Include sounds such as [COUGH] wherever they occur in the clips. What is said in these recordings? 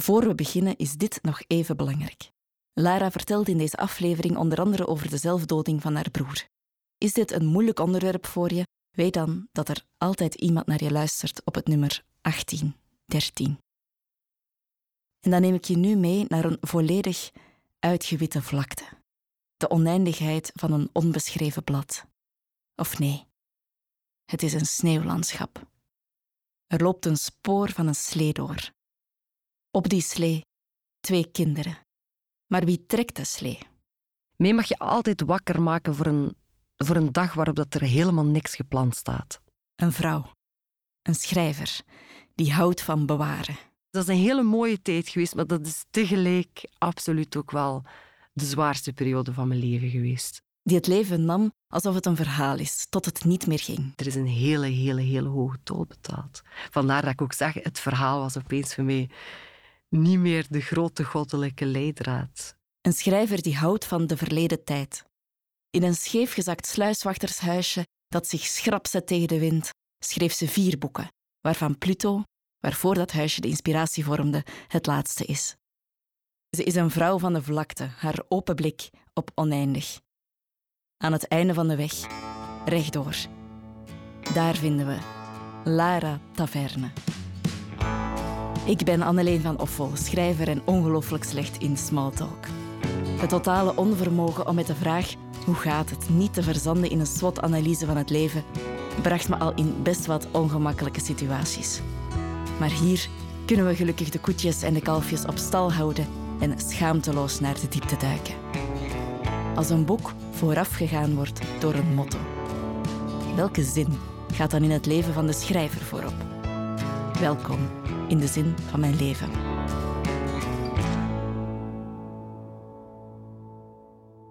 Voor we beginnen is dit nog even belangrijk. Lara vertelt in deze aflevering onder andere over de zelfdoding van haar broer. Is dit een moeilijk onderwerp voor je? Weet dan dat er altijd iemand naar je luistert op het nummer 1813. En dan neem ik je nu mee naar een volledig uitgewitte vlakte. De oneindigheid van een onbeschreven blad. Of nee, het is een sneeuwlandschap. Er loopt een spoor van een slee door. Op die slee twee kinderen. Maar wie trekt de slee? Mee mag je altijd wakker maken voor een, voor een dag waarop dat er helemaal niks gepland staat. Een vrouw. Een schrijver. Die houdt van bewaren. Dat is een hele mooie tijd geweest, maar dat is tegelijk absoluut ook wel de zwaarste periode van mijn leven geweest. Die het leven nam alsof het een verhaal is, tot het niet meer ging. Er is een hele, hele, hele hoge tol betaald. Vandaar dat ik ook zeg, het verhaal was opeens voor mij niet meer de grote goddelijke leidraad. Een schrijver die houdt van de verleden tijd. In een scheefgezakt sluiswachtershuisje dat zich schrap zet tegen de wind, schreef ze vier boeken, waarvan Pluto, waarvoor dat huisje de inspiratie vormde, het laatste is. Ze is een vrouw van de vlakte, haar open blik op oneindig. Aan het einde van de weg, rechtdoor. Daar vinden we Lara Taverne. Ik ben Anneleen van Offel, schrijver en ongelooflijk slecht in smalltalk. Het totale onvermogen om met de vraag hoe gaat het niet te verzanden in een SWOT-analyse van het leven bracht me al in best wat ongemakkelijke situaties. Maar hier kunnen we gelukkig de koetjes en de kalfjes op stal houden en schaamteloos naar de diepte duiken. Als een boek voorafgegaan wordt door een motto. Welke zin gaat dan in het leven van de schrijver voorop? Welkom in de zin van mijn leven.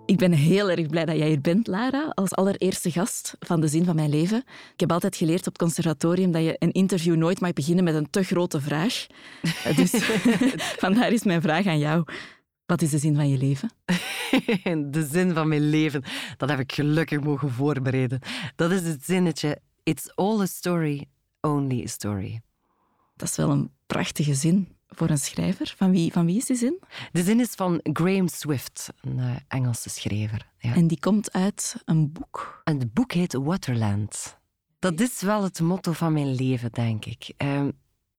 Ik ben heel erg blij dat jij hier bent, Lara, als allereerste gast van de zin van mijn leven. Ik heb altijd geleerd op het conservatorium dat je een interview nooit mag beginnen met een te grote vraag. Dus [LAUGHS] [LAUGHS] vandaar is mijn vraag aan jou. Wat is de zin van je leven? [LAUGHS] De zin van mijn leven, dat heb ik gelukkig mogen voorbereiden. Dat is het zinnetje: It's all a story, only a story. Dat is wel een prachtige zin voor een schrijver. Van wie, van wie is die zin? De zin is van Graham Swift, een uh, Engelse schrijver. Ja. En die komt uit een boek? En het boek heet Waterland. Dat is wel het motto van mijn leven, denk ik. Uh,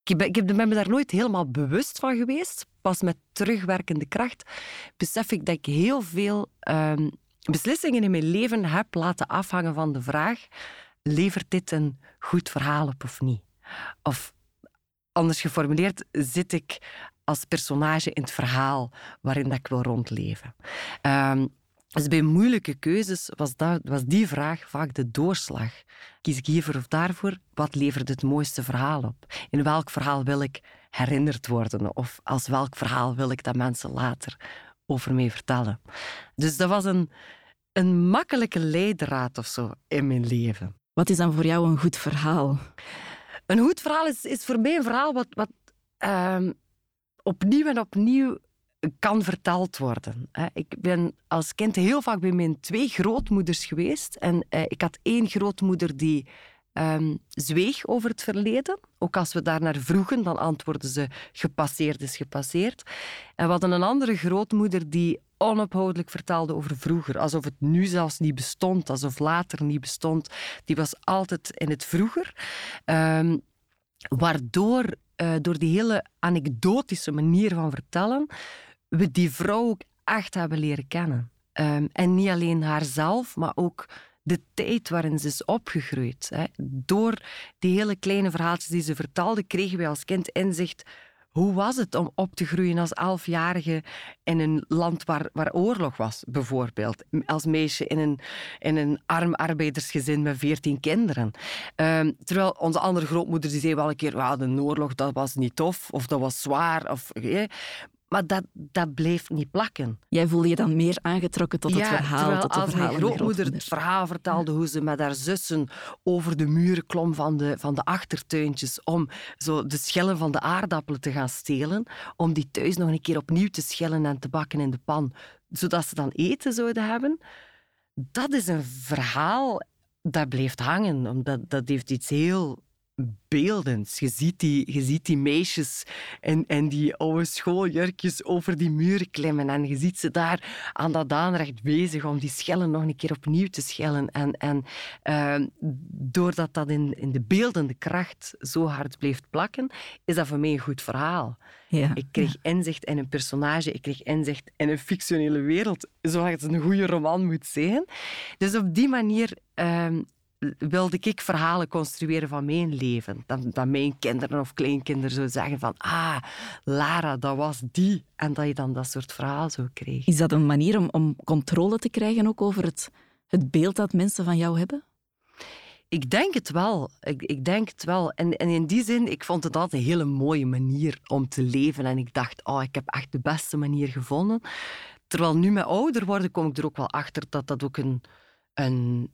ik, ben, ik ben me daar nooit helemaal bewust van geweest. Pas met terugwerkende kracht besef ik dat ik heel veel uh, beslissingen in mijn leven heb laten afhangen van de vraag: levert dit een goed verhaal op of niet? Of Anders geformuleerd zit ik als personage in het verhaal waarin dat ik wil rondleven. Um, dus bij moeilijke keuzes was, was die vraag vaak de doorslag. Kies ik hiervoor of daarvoor? Wat levert het mooiste verhaal op? In welk verhaal wil ik herinnerd worden? Of als welk verhaal wil ik dat mensen later over mij vertellen? Dus dat was een, een makkelijke leidraad of zo in mijn leven. Wat is dan voor jou een goed verhaal? Een goed verhaal is, is voor mij een verhaal wat, wat uh, opnieuw en opnieuw kan verteld worden. Ik ben als kind heel vaak bij mijn twee grootmoeders geweest. En eh, ik had één grootmoeder die um, zweeg over het verleden. Ook als we daar naar vroegen, dan antwoordde ze gepasseerd is gepasseerd. En we hadden een andere grootmoeder die onophoudelijk vertelde over vroeger. Alsof het nu zelfs niet bestond, alsof later niet bestond. Die was altijd in het vroeger. Um, waardoor, uh, door die hele anekdotische manier van vertellen, we die vrouw ook echt hebben leren kennen. Um, en niet alleen haarzelf, maar ook de tijd waarin ze is opgegroeid. Hè. Door die hele kleine verhaaltjes die ze vertelde, kregen wij als kind inzicht hoe was het om op te groeien als elfjarige in een land waar, waar oorlog was, bijvoorbeeld? Als meisje in een, in een arm arbeidersgezin met veertien kinderen. Um, terwijl onze andere grootmoeder die zei wel een keer, well, de oorlog dat was niet tof, of dat was zwaar. Of, maar dat, dat bleef niet plakken. Jij voelde je dan meer aangetrokken tot het verhaal, tot de als mijn grootmoeder het verhaal vertelde hoe ze met haar zussen over de muren klom van de, van de achtertuintjes om zo de schellen van de aardappelen te gaan stelen, om die thuis nog een keer opnieuw te schellen en te bakken in de pan, zodat ze dan eten zouden hebben. Dat is een verhaal dat blijft hangen, omdat dat heeft iets heel beeldends. Je ziet die, je ziet die meisjes en, en die oude schooljurkjes over die muren klimmen. En je ziet ze daar aan dat aanrecht bezig om die schellen nog een keer opnieuw te schellen. En, en uh, doordat dat in, in de beeldende kracht zo hard blijft plakken, is dat voor mij een goed verhaal. Ja, ik kreeg inzicht in een personage, ik kreeg inzicht in een fictionele wereld, zoals het een goede roman moet zijn. Dus op die manier uh, wilde ik verhalen construeren van mijn leven. Dat, dat mijn kinderen of kleinkinderen zouden zeggen van ah, Lara, dat was die. En dat je dan dat soort verhaal zo kreeg. Is dat een manier om, om controle te krijgen ook over het, het beeld dat mensen van jou hebben? Ik denk het wel. Ik, ik denk het wel. En, en, in die zin, ik vond het altijd een hele mooie manier om te leven. En ik dacht, oh, ik heb echt de beste manier gevonden. Terwijl nu met ouder worden, kom ik er ook wel achter dat dat ook een, een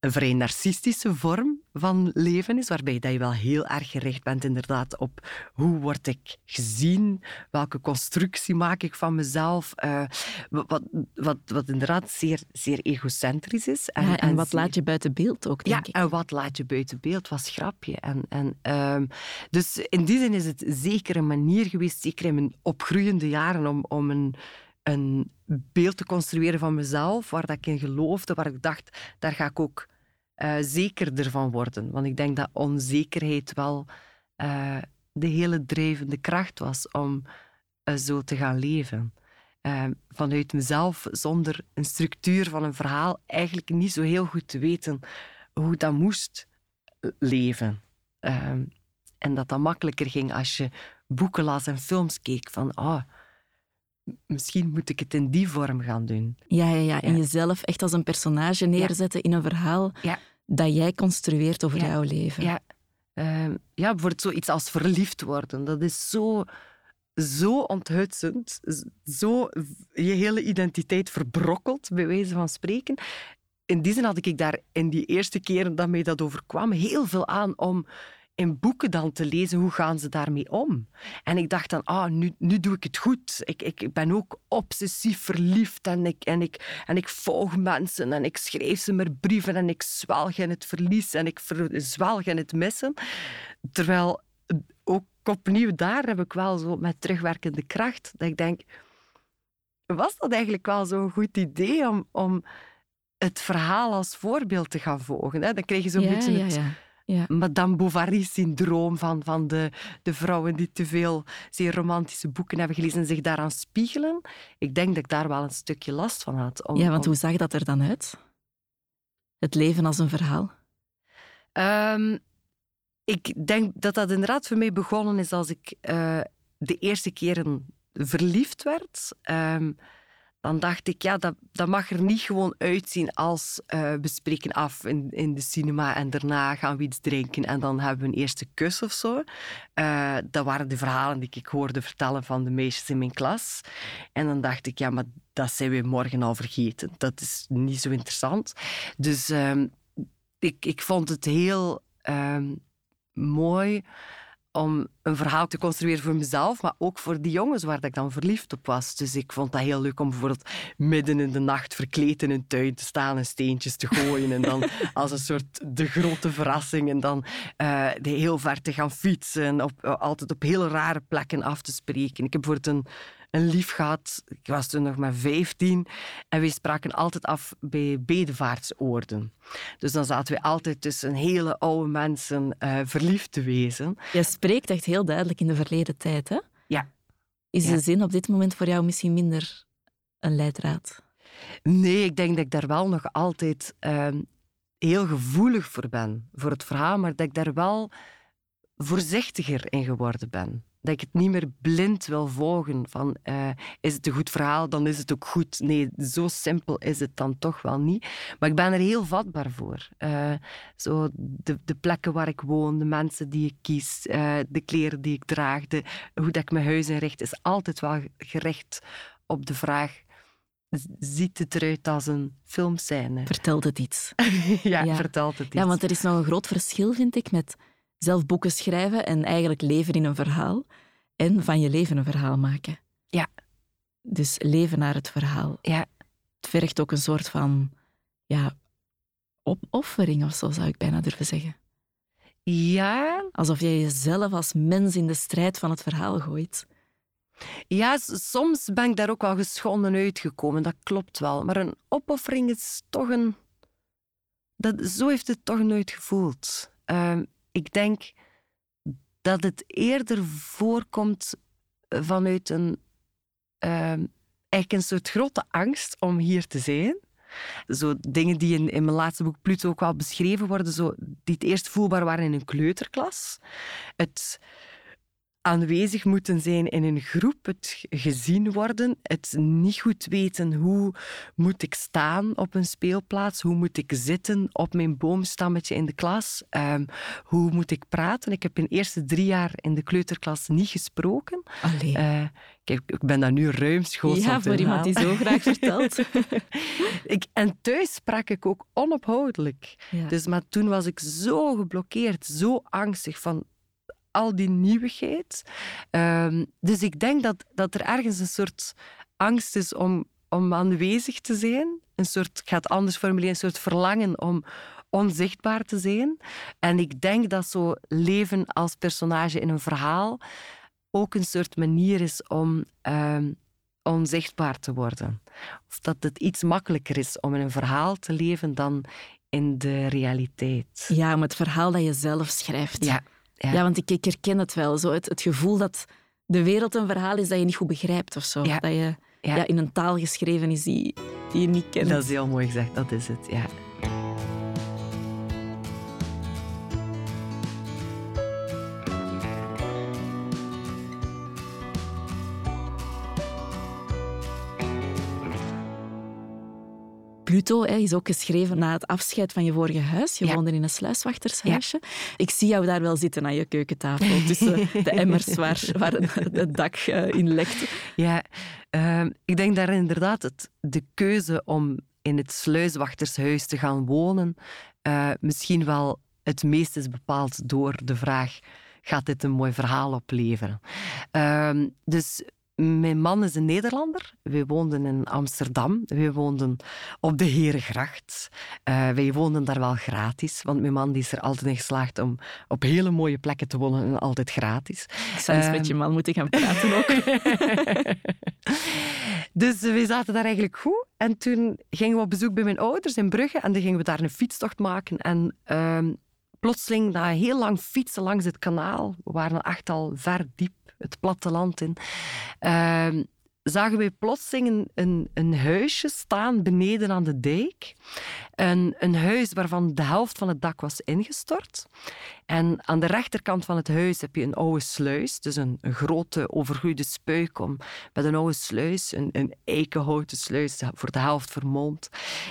een vrij narcistische vorm van leven is, waarbij dat je wel heel erg gericht bent inderdaad op hoe word ik gezien, welke constructie maak ik van mezelf, uh, wat, wat, wat inderdaad zeer, zeer egocentrisch is. En, ja, en, wat laat je buiten beeld ook, denk ja, en wat laat je buiten beeld, was grapje. En, en, uh, dus in die zin is het zeker een manier geweest, zeker in mijn opgroeiende jaren, om, om een een beeld te construeren van mezelf, waar dat ik in geloofde, waar ik dacht, daar ga ik ook uh, zekerder van worden. Want ik denk dat onzekerheid wel uh, de hele drijvende kracht was om uh, zo te gaan leven. vanuit mezelf, zonder een structuur van een verhaal, eigenlijk niet zo heel goed te weten hoe dat moest leven. en dat dat makkelijker ging als je boeken las en films keek van... Oh, misschien moet ik het in die vorm gaan doen. Ja, ja, ja. En jezelf echt als een personage neerzetten in een verhaal ja. dat jij construeert over jouw leven. Ja. Uh, ja, bijvoorbeeld zoiets als verliefd worden. Dat is zo, zo onthutsend. Zo je hele identiteit verbrokkeld, bij wijze van spreken. In die zin had ik daar in die eerste keren dat mij dat overkwam heel veel aan om in boeken dan te lezen, hoe gaan ze daarmee om? En ik dacht dan, ah, nu, nu doe ik het goed. Ik, ik ben ook obsessief verliefd en ik, en, ik, en ik volg mensen en ik schrijf ze maar brieven en ik zwalg in het verlies en ik zwalg in het missen. Terwijl ook opnieuw daar heb ik wel zo met terugwerkende kracht dat ik denk, was dat eigenlijk wel zo'n goed idee om, om het verhaal als voorbeeld te gaan volgen? Hè? Dan krijg je zo'n ja, beetje het... Ja ja. Madame Bovary-syndroom van, van de, de vrouwen die te veel zeer romantische boeken hebben gelezen en zich daaraan spiegelen. Ik denk dat ik daar wel een stukje last van had. Om, ja, want hoe zag dat er dan uit? Het leven als een verhaal? Um, ik denk dat dat inderdaad voor mij begonnen is als ik uh, de eerste keren verliefd werd. Um, dan dacht ik, ja, dat, dat mag er niet gewoon uitzien als uh, we spreken af in, in de cinema en daarna gaan we iets drinken en dan hebben we een eerste kus of zo. Uh, dat waren de verhalen die ik hoorde vertellen van de meisjes in mijn klas. En dan dacht ik, ja, maar dat zijn we morgen al vergeten. Dat is niet zo interessant. Dus uh, ik, ik vond het heel ehm, mooi om een verhaal te construeren voor mezelf, maar ook voor die jongens waar ik dan verliefd op was. Dus ik vond dat heel leuk om bijvoorbeeld midden in de nacht verkleed in een tuin te staan en steentjes te gooien en dan [LAUGHS] als een soort de grote verrassing en dan uh, heel ver te gaan fietsen, op, altijd op heel rare plekken af te spreken. Ik heb bijvoorbeeld een een lief gehad. Ik was toen nog maar 15 en we spraken altijd af bij bedevaartsoorden. Dus dan zaten we altijd tussen hele oude mensen uh, verliefd te wezen. Je spreekt echt heel duidelijk in de verleden tijd, hè? Ja. Is de zin op dit moment voor jou misschien minder een leidraad? Nee, ik denk dat ik daar wel nog altijd ehm, heel gevoelig voor ben, voor het verhaal, maar dat ik daar wel voorzichtiger in geworden ben dat ik het niet meer blind wil volgen van uh, is het een goed verhaal, dan is het ook goed. Nee, zo simpel is het dan toch wel niet. Maar ik ben er heel vatbaar voor. Uh, zo de, de plekken waar ik woon, de mensen die ik kies, uh, de kleren die ik draag, de, hoe dat ik mijn huis inricht, is altijd wel gericht op de vraag ziet het eruit als een filmscène. Vertelt het iets? [LAUGHS] ja, ja, vertelt het iets. Ja, want er is nog een groot verschil, vind ik, met zelf boeken schrijven en eigenlijk leven in een verhaal en van je leven een verhaal maken. Ja. Dus leven naar het verhaal. Ja. Het vergt ook een soort van ja, opoffering of zo, zou ik bijna durven zeggen. Ja. Alsof jij jezelf als mens in de strijd van het verhaal gooit. Ja, soms ben ik daar ook wel geschonden uitgekomen, dat klopt wel. Maar een opoffering is toch een. Dat, zo heeft het toch nooit gevoeld. Ehm, ik denk dat het eerder voorkomt vanuit een. Uh, een soort grote angst om hier te zijn. Zo dingen die in, in mijn laatste boek Pluto ook wel beschreven worden, zo, die het eerst voelbaar waren in een kleuterklas. Het aanwezig moeten zijn in een groep, het gezien worden, het niet goed weten hoe moet ik staan op een speelplaats, hoe moet ik zitten op mijn boomstammetje in de klas, um, hoe moet ik praten. Ik heb in de eerste drie jaar in de kleuterklas niet gesproken. Allee. Uh, ik, ik, ben daar nu ruimschoots Ja, voor iemand die zo graag vertelt. [LAUGHS] ik, en thuis sprak ik ook onophoudelijk. Ja. Dus, maar toen was ik zo geblokkeerd, zo angstig van al die nieuwigheid. Um, dus ik denk dat, dat er ergens een soort angst is om, om aanwezig te zijn. Een soort, ik ga het anders formuleren, een soort verlangen om onzichtbaar te zijn. En ik denk dat zo leven als personage in een verhaal ook een soort manier is om um, onzichtbaar te worden. Of dat het iets makkelijker is om in een verhaal te leven dan in de realiteit. Ja, om het verhaal dat je zelf schrijft. Ja. Ja, want ik, ik, herken het wel. Zo het, het gevoel dat de wereld een verhaal is dat je niet goed begrijpt of zo. Dat je ja. in een taal geschreven is die, die je niet kent. Dat is heel mooi gezegd, dat is het, ja. Pluto hè, is ook geschreven na het afscheid van je vorige huis. Je woonde in een sluiswachtershuisje. Ik zie jou daar wel zitten aan je keukentafel, tussen [LAUGHS] de emmers waar, waar het dak uh, in lekte. Ja, uh, ik denk daar inderdaad het, de keuze om in het sluiswachtershuis te gaan wonen uh, misschien wel het meest is bepaald door de vraag gaat dit een mooi verhaal opleveren? Uh, dus mijn man is een Nederlander. We woonden in Amsterdam. We woonden op de Herengracht. Uh, wij woonden daar wel gratis, want mijn man die is er altijd in geslaagd om op hele mooie plekken te wonen en altijd gratis. Ik zou eens uh, met je man moeten gaan praten ook. [LAUGHS] dus we zaten daar eigenlijk goed. En toen gingen we op bezoek bij mijn ouders in Brugge en dan gingen we daar een fietstocht maken. En uh, plotseling, na heel lang fietsen langs het kanaal, we waren echt al ver diep het platteland in, uh, zagen we plotseling een, een, een, huisje staan beneden aan de dijk. Een, een huis waarvan de helft van het dak was ingestort. En aan de rechterkant van het huis heb je een oude sluis, dus een, grote overgroeide spuikom met een oude sluis, een, een eikenhouten sluis, voor de helft vermolmd.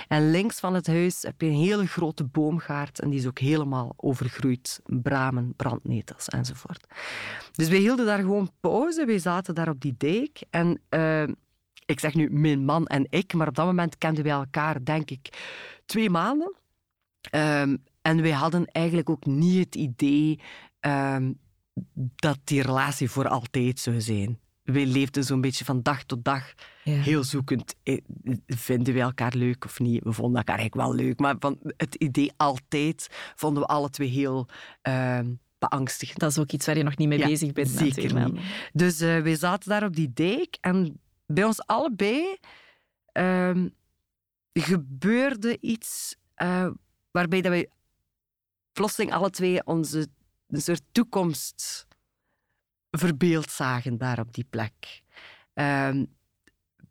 En links van het huis heb je een hele grote boomgaard en die is ook helemaal overgroeid. Bramen, brandnetels enzovoort. Dus we hielden daar gewoon pauze, we zaten daar op die dijk en... Uh, ik zeg nu mijn man en ik, maar op dat moment kenden we elkaar, denk ik, twee maanden. Um, en wij hadden eigenlijk ook niet het idee um, dat die relatie voor altijd zou zijn. Wij leefden zo'n beetje van dag tot dag ja. heel zoekend. Eh, vinden we elkaar leuk of niet? We vonden elkaar eigenlijk wel leuk, maar van het idee altijd vonden we alle twee heel uh, beangstigend. Dat is ook iets waar je nog niet mee ja, bezig bent. Zeker niet. Dus uh, wij zaten daar op die dijk en bij ons allebei uh, gebeurde iets uh, waarbij dat wij plotseling alle twee onze een soort toekomst verbeeld zagen daar op die plek. Uh,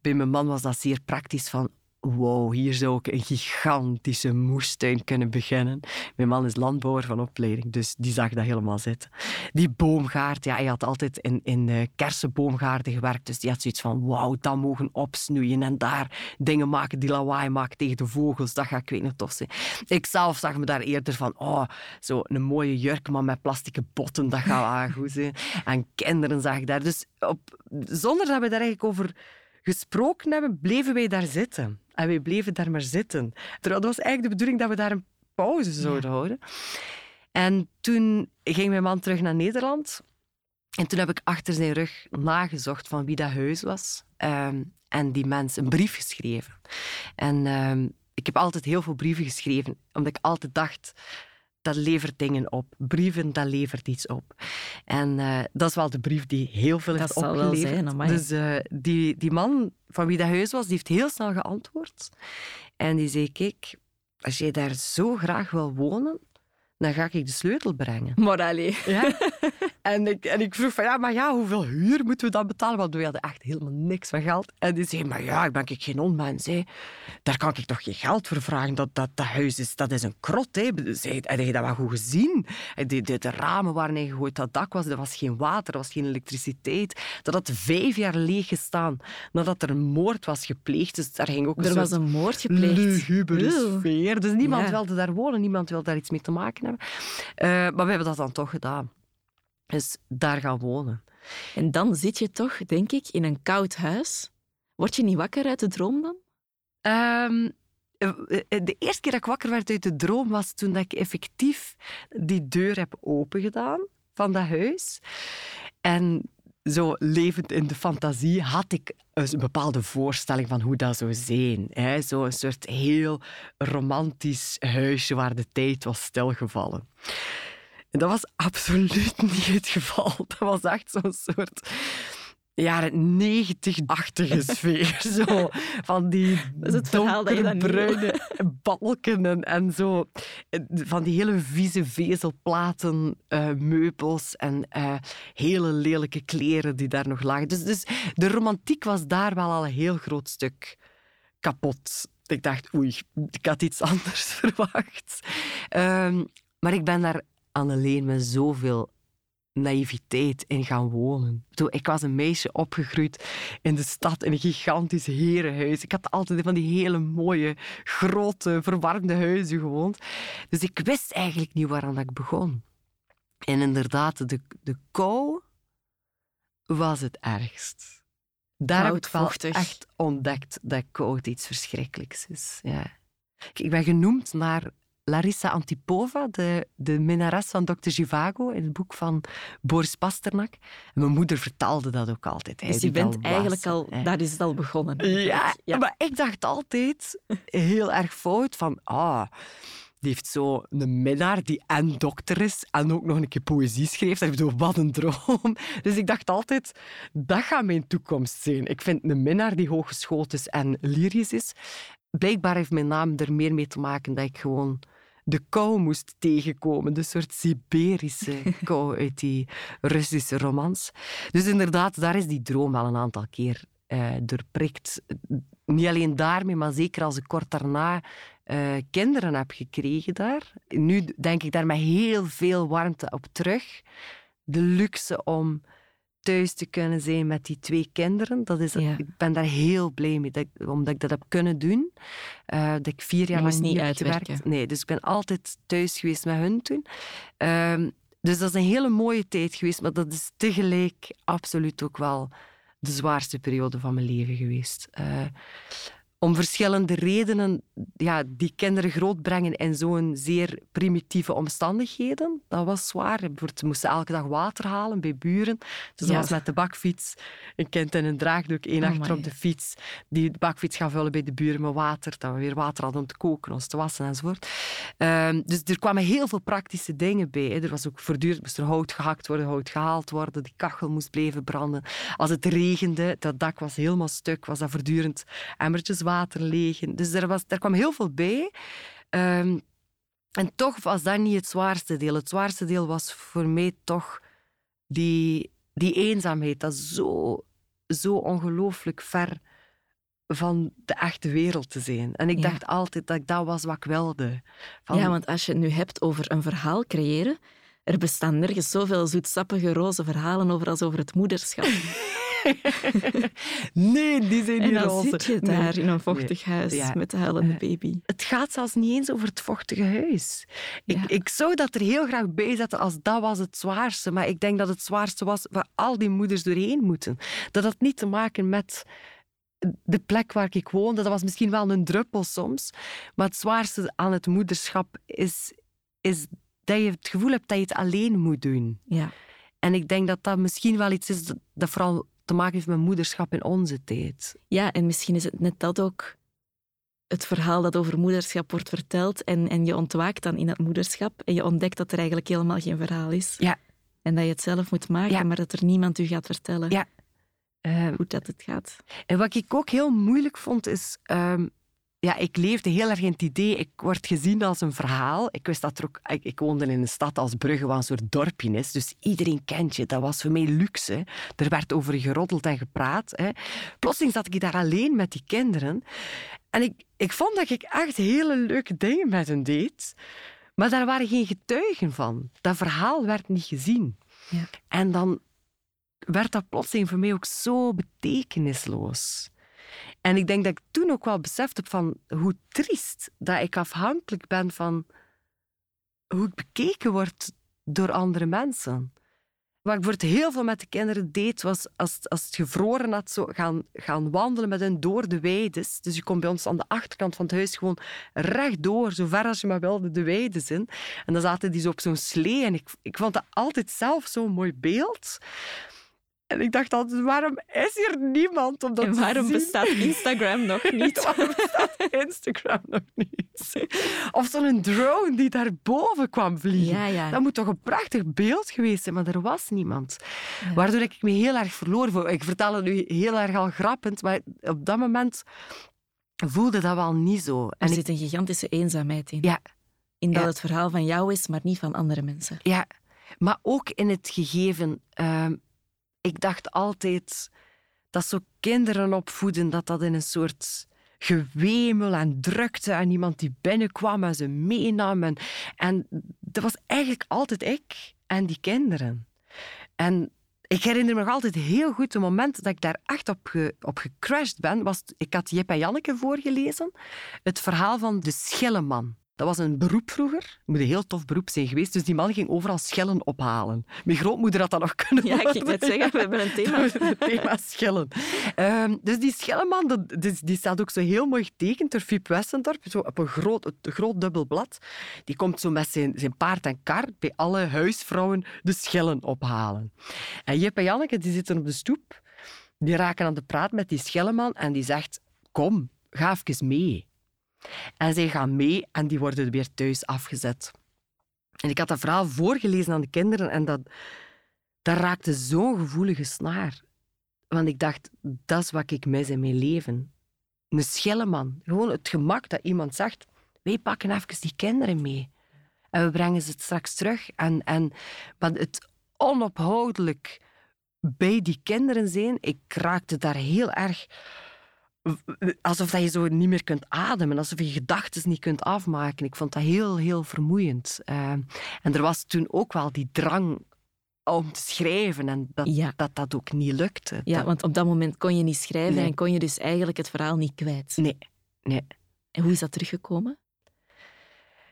bij mijn man was dat zeer praktisch van wow, hier zou ik een gigantische moestuin kunnen beginnen. Mijn man is landbouwer van opleiding, dus die zag dat helemaal zitten. Die boomgaard, ja, hij had altijd in, in uh, kersenboomgaarden gewerkt, dus die had zoiets van, wauw, dat mogen opsnoeien en daar dingen maken die lawaai maken tegen de vogels, dat ga ik weet niet tof zijn. Ik zelf zag me daar eerder van, oh, zo een mooie jurk, maar met plastieke botten, dat gaat wel [LAUGHS] goed zijn. En kinderen zag ik daar. Dus op, zonder dat we daar eigenlijk over gesproken hebben, bleven wij daar zitten. En wij bleven daar maar zitten. Terwijl dat was eigenlijk de bedoeling dat we daar een pauze zouden houden. En toen ging mijn man terug naar Nederland. En toen heb ik achter zijn rug nagezocht van wie dat huis was. Um, en die mens een brief geschreven. En um, ik heb altijd heel veel brieven geschreven, omdat ik altijd dacht dat levert dingen op. Brieven, dat levert iets op. En uh, dat is wel de brief die heel veel heeft dat opgeleverd. Wel zijn, dus uh, die, die man van wie dat huis was, die heeft heel snel geantwoord. En die zei, kijk, als jij daar zo graag wil wonen, dan ga ik de sleutel brengen. Maar Ja. [LAUGHS] en, ik, en ik vroeg van, ja, maar ja, hoeveel huur moeten we dan betalen? Want we hadden echt helemaal niks van geld. En die zei, maar ja, ik ben ik geen onmens. Hè. Daar kan ik toch geen geld voor vragen. Dat, dat, dat huis is, dat is een krot. Hè. Zei, heb je dat wel goed gezien? De, de, de ramen waren ingegooid, dat dak was, er was geen water, er was geen elektriciteit. Dat had vijf jaar leeg gestaan nadat er een moord was gepleegd. Dus daar ging ook een er was een moord gepleegd. lugubere sfeer. Dus niemand ja. wilde daar wonen, niemand wilde daar iets mee te maken hebben. Uh, maar we hebben dat dan toch gedaan. Dus daar gaan wonen. En dan zit je toch, denk ik, in een koud huis. Word je niet wakker uit de droom dan? Um, de eerste keer dat ik wakker werd uit de droom was toen ik effectief die deur heb opengedaan van dat huis. En zo levend in de fantasie had ik een bepaalde voorstelling van hoe dat zou zijn. Zo'n soort heel romantisch huisje waar de tijd was stilgevallen. En dat was absoluut niet het geval. Dat was echt zo'n soort jaren negentig-achtige [LAUGHS] sfeer. Zo, van die donkerbruine balken en, en, zo. Van die hele vieze vezelplaten, uh, meubels en uh, hele lelijke kleren die daar nog lagen. Dus, dus de romantiek was daar wel al een heel groot stuk kapot. Ik dacht, oei, ik had iets anders [LAUGHS] verwacht. Um, maar ik ben daar alleen met zoveel naïviteit in gaan wonen. Ik was een meisje opgegroeid in de stad, in een gigantisch herenhuis. Ik had altijd van die hele mooie, grote, verwarmde huizen gewoond. Dus ik wist eigenlijk niet waaraan ik begon. En inderdaad, de, de kou was het ergst. Daar heb ik wel echt ontdekt dat koud iets verschrikkelijks is. Ja. Ik ben genoemd naar Larissa Antipova, de, de minnares van Dr. Givago, in het boek van Boris Pasternak. En mijn moeder vertelde dat ook altijd. Dus je bent eigenlijk al, daar is het al begonnen. Ja, ja, maar ik dacht altijd heel erg fout van, ah, die heeft zo een minnaar die en dokter is en ook nog een keer poëzie schreef. Ik bedoel, wat een droom. Dus ik dacht altijd, dat gaat mijn toekomst zijn. Ik vind een minnaar die hooggeschoten is en lyrisch is. Blijkbaar heeft mijn naam er meer mee te maken dat ik gewoon de kou moest tegenkomen. De soort Siberische [LAUGHS] kou uit die Russische romans. Dus inderdaad, daar is die droom wel een aantal keer uh, doorprikt. Niet alleen daarmee, maar zeker als ik kort daarna uh, kinderen heb gekregen daar. Nu denk ik daar met heel veel warmte op terug. De luxe om thuis te kunnen zijn met die twee kinderen. Dat is, Ik ben daar heel blij mee, dat, omdat ik dat heb kunnen doen. Uh, dat ik vier jaar lang niet uitwerken. Nee, dus ik ben altijd thuis geweest met hun toen. Uh, dus dat is een hele mooie tijd geweest, maar dat is tegelijk absoluut ook wel de zwaarste periode van mijn leven geweest. Uh, om verschillende redenen ja, die kinderen grootbrengen in zo'n zeer primitieve omstandigheden. Dat was zwaar. We moesten elke dag water halen bij buren. Dus dat was met de bakfiets. Een kind in een draagdoek, één oh achter op de fiets. Die de bakfiets gaan vullen bij de buren met water. Dat we weer water hadden om te koken, ons te wassen enzovoort. Um, dus er kwamen heel veel praktische dingen bij. Er was ook voortdurend moest er hout gehakt worden, hout gehaald worden. Die kachel moest blijven branden. Als het regende, dat dak was helemaal stuk, was dat voortdurend emmertjes water legen. Dus er, was, er kwam heel veel bij. Um, en toch was dat niet het zwaarste deel. Het zwaarste deel was voor mij toch die, die eenzaamheid. Dat zo, zo ongelooflijk ver van de echte wereld te zijn. En ik dacht altijd dat ik dat was wat ik wilde. Van... Ja, want als je het nu hebt over een verhaal creëren, er bestaan nergens zoveel zoetsappige roze verhalen over als over het moederschap. [LAUGHS] [LAUGHS] nee, die zijn niet roze. En dan zit je daar in een vochtig huis met de huilende eh, baby. Het gaat zelfs niet eens over het vochtige huis. Ik, ik zou dat er heel graag bij zetten als dat was het zwaarste. Maar ik denk dat het zwaarste was waar al die moeders doorheen moeten. Dat had niet te maken met de plek waar ik woonde. Dat was misschien wel een druppel soms. Maar het zwaarste aan het moederschap is, is dat je het gevoel hebt dat je het alleen moet doen. Ja. En ik denk dat dat misschien wel iets is dat vooral te maken heeft met moederschap in onze tijd. Ja, en misschien is het net dat ook het verhaal dat over moederschap wordt verteld en, en je ontwaakt dan in dat moederschap en je ontdekt dat er eigenlijk helemaal geen verhaal is. Ja. En dat je het zelf moet maken, Ja. maar dat er niemand u gaat vertellen Ja. Hoe dat het gaat. En wat ik ook heel moeilijk vond, is... ehm, ja, ik leefde heel erg in het idee, ik word gezien als een verhaal. Ik wist dat er ook... Ik, ik woonde in een stad als Brugge, wat een soort dorpje is. Dus iedereen kent je. Dat was voor mij luxe. Er werd over geroddeld en gepraat. Hè. Plotseling zat ik daar alleen met die kinderen. En ik, ik vond dat ik echt hele leuke dingen met hen deed. Maar daar waren geen getuigen van. Dat verhaal werd niet gezien. Ja. En dan werd dat plotseling voor mij ook zo betekenisloos. En ik denk dat ik toen ook wel beseft heb van hoe triest dat ik afhankelijk ben van hoe ik bekeken word door andere mensen. Wat ik voor het heel veel met de kinderen deed, was als, als het gevroren had, zo gaan, gaan wandelen met hen door de weides. Dus je kon bij ons aan de achterkant van het huis gewoon rechtdoor, zo ver als je maar wilde, de weides in. En dan zaten die zo op zo'n slee. En ik, ik vond dat altijd zelf zo'n mooi beeld. En ik dacht altijd, waarom is hier niemand om dat en waarom bestaat Instagram nog [LAUGHS] niet? Waarom bestaat Instagram nog niet? Of zo'n drone die daarboven kwam vliegen. Ja, ja. Dat moet toch een prachtig beeld geweest zijn, maar er was niemand. Ja. Waardoor ik me heel erg verloor. voelde. Ik vertel het nu heel erg al grappend, maar op dat moment voelde dat wel niet zo. Er En ik, zit een gigantische eenzaamheid in. ja, In dat het verhaal van jou is, maar niet van andere mensen. ja, maar ook in het gegeven. ehm, ik dacht altijd dat zo kinderen opvoeden, dat dat in een soort gewemel en drukte en iemand die binnenkwam en ze meenam. En, en dat was eigenlijk altijd ik en die kinderen. En ik herinner me nog altijd heel goed het moment dat ik daar echt op, op gecrashed ben. Was, ik had Jip en Janneke voorgelezen. Het verhaal van de Schilleman. Dat was een beroep vroeger. Het moet een heel tof beroep zijn geweest. Dus die man ging overal schillen ophalen. Mijn grootmoeder had dat nog kunnen Ja, ik ging net worden. zeggen, we hebben een thema. [LAUGHS] Het thema schillen. Ehm, dus die schillenman, dat, dus die staat ook zo heel mooi getekend door Fiep Westendorp, zo op een groot, een groot dubbel blad. Die komt zo met zijn, zijn paard en kar bij alle huisvrouwen de schillen ophalen. En Jip en Janneke die zitten op de stoep, die raken aan de praat met die schillenman en die zegt, kom, ga even mee. En zij gaan mee en die worden weer thuis afgezet. En ik had dat verhaal voorgelezen aan de kinderen en dat, dat raakte zo'n gevoelige snaar. Want ik dacht, dat is wat ik mis in mijn leven. Een schilleman. Gewoon het gemak dat iemand zegt, wij pakken even die kinderen mee. En we brengen ze straks terug. En, en, maar het onophoudelijk bij die kinderen zijn, ik raakte daar heel erg... Alsof dat je zo niet meer kunt ademen, alsof je gedachten niet kunt afmaken. Ik vond dat heel, heel vermoeiend. Eh, en er was toen ook wel die drang om te schrijven en dat Ja. dat, dat ook niet lukte. Ja, Dat- want op dat moment kon je niet schrijven Nee. en kon je dus eigenlijk het verhaal niet kwijt. Nee, nee. En hoe is dat teruggekomen?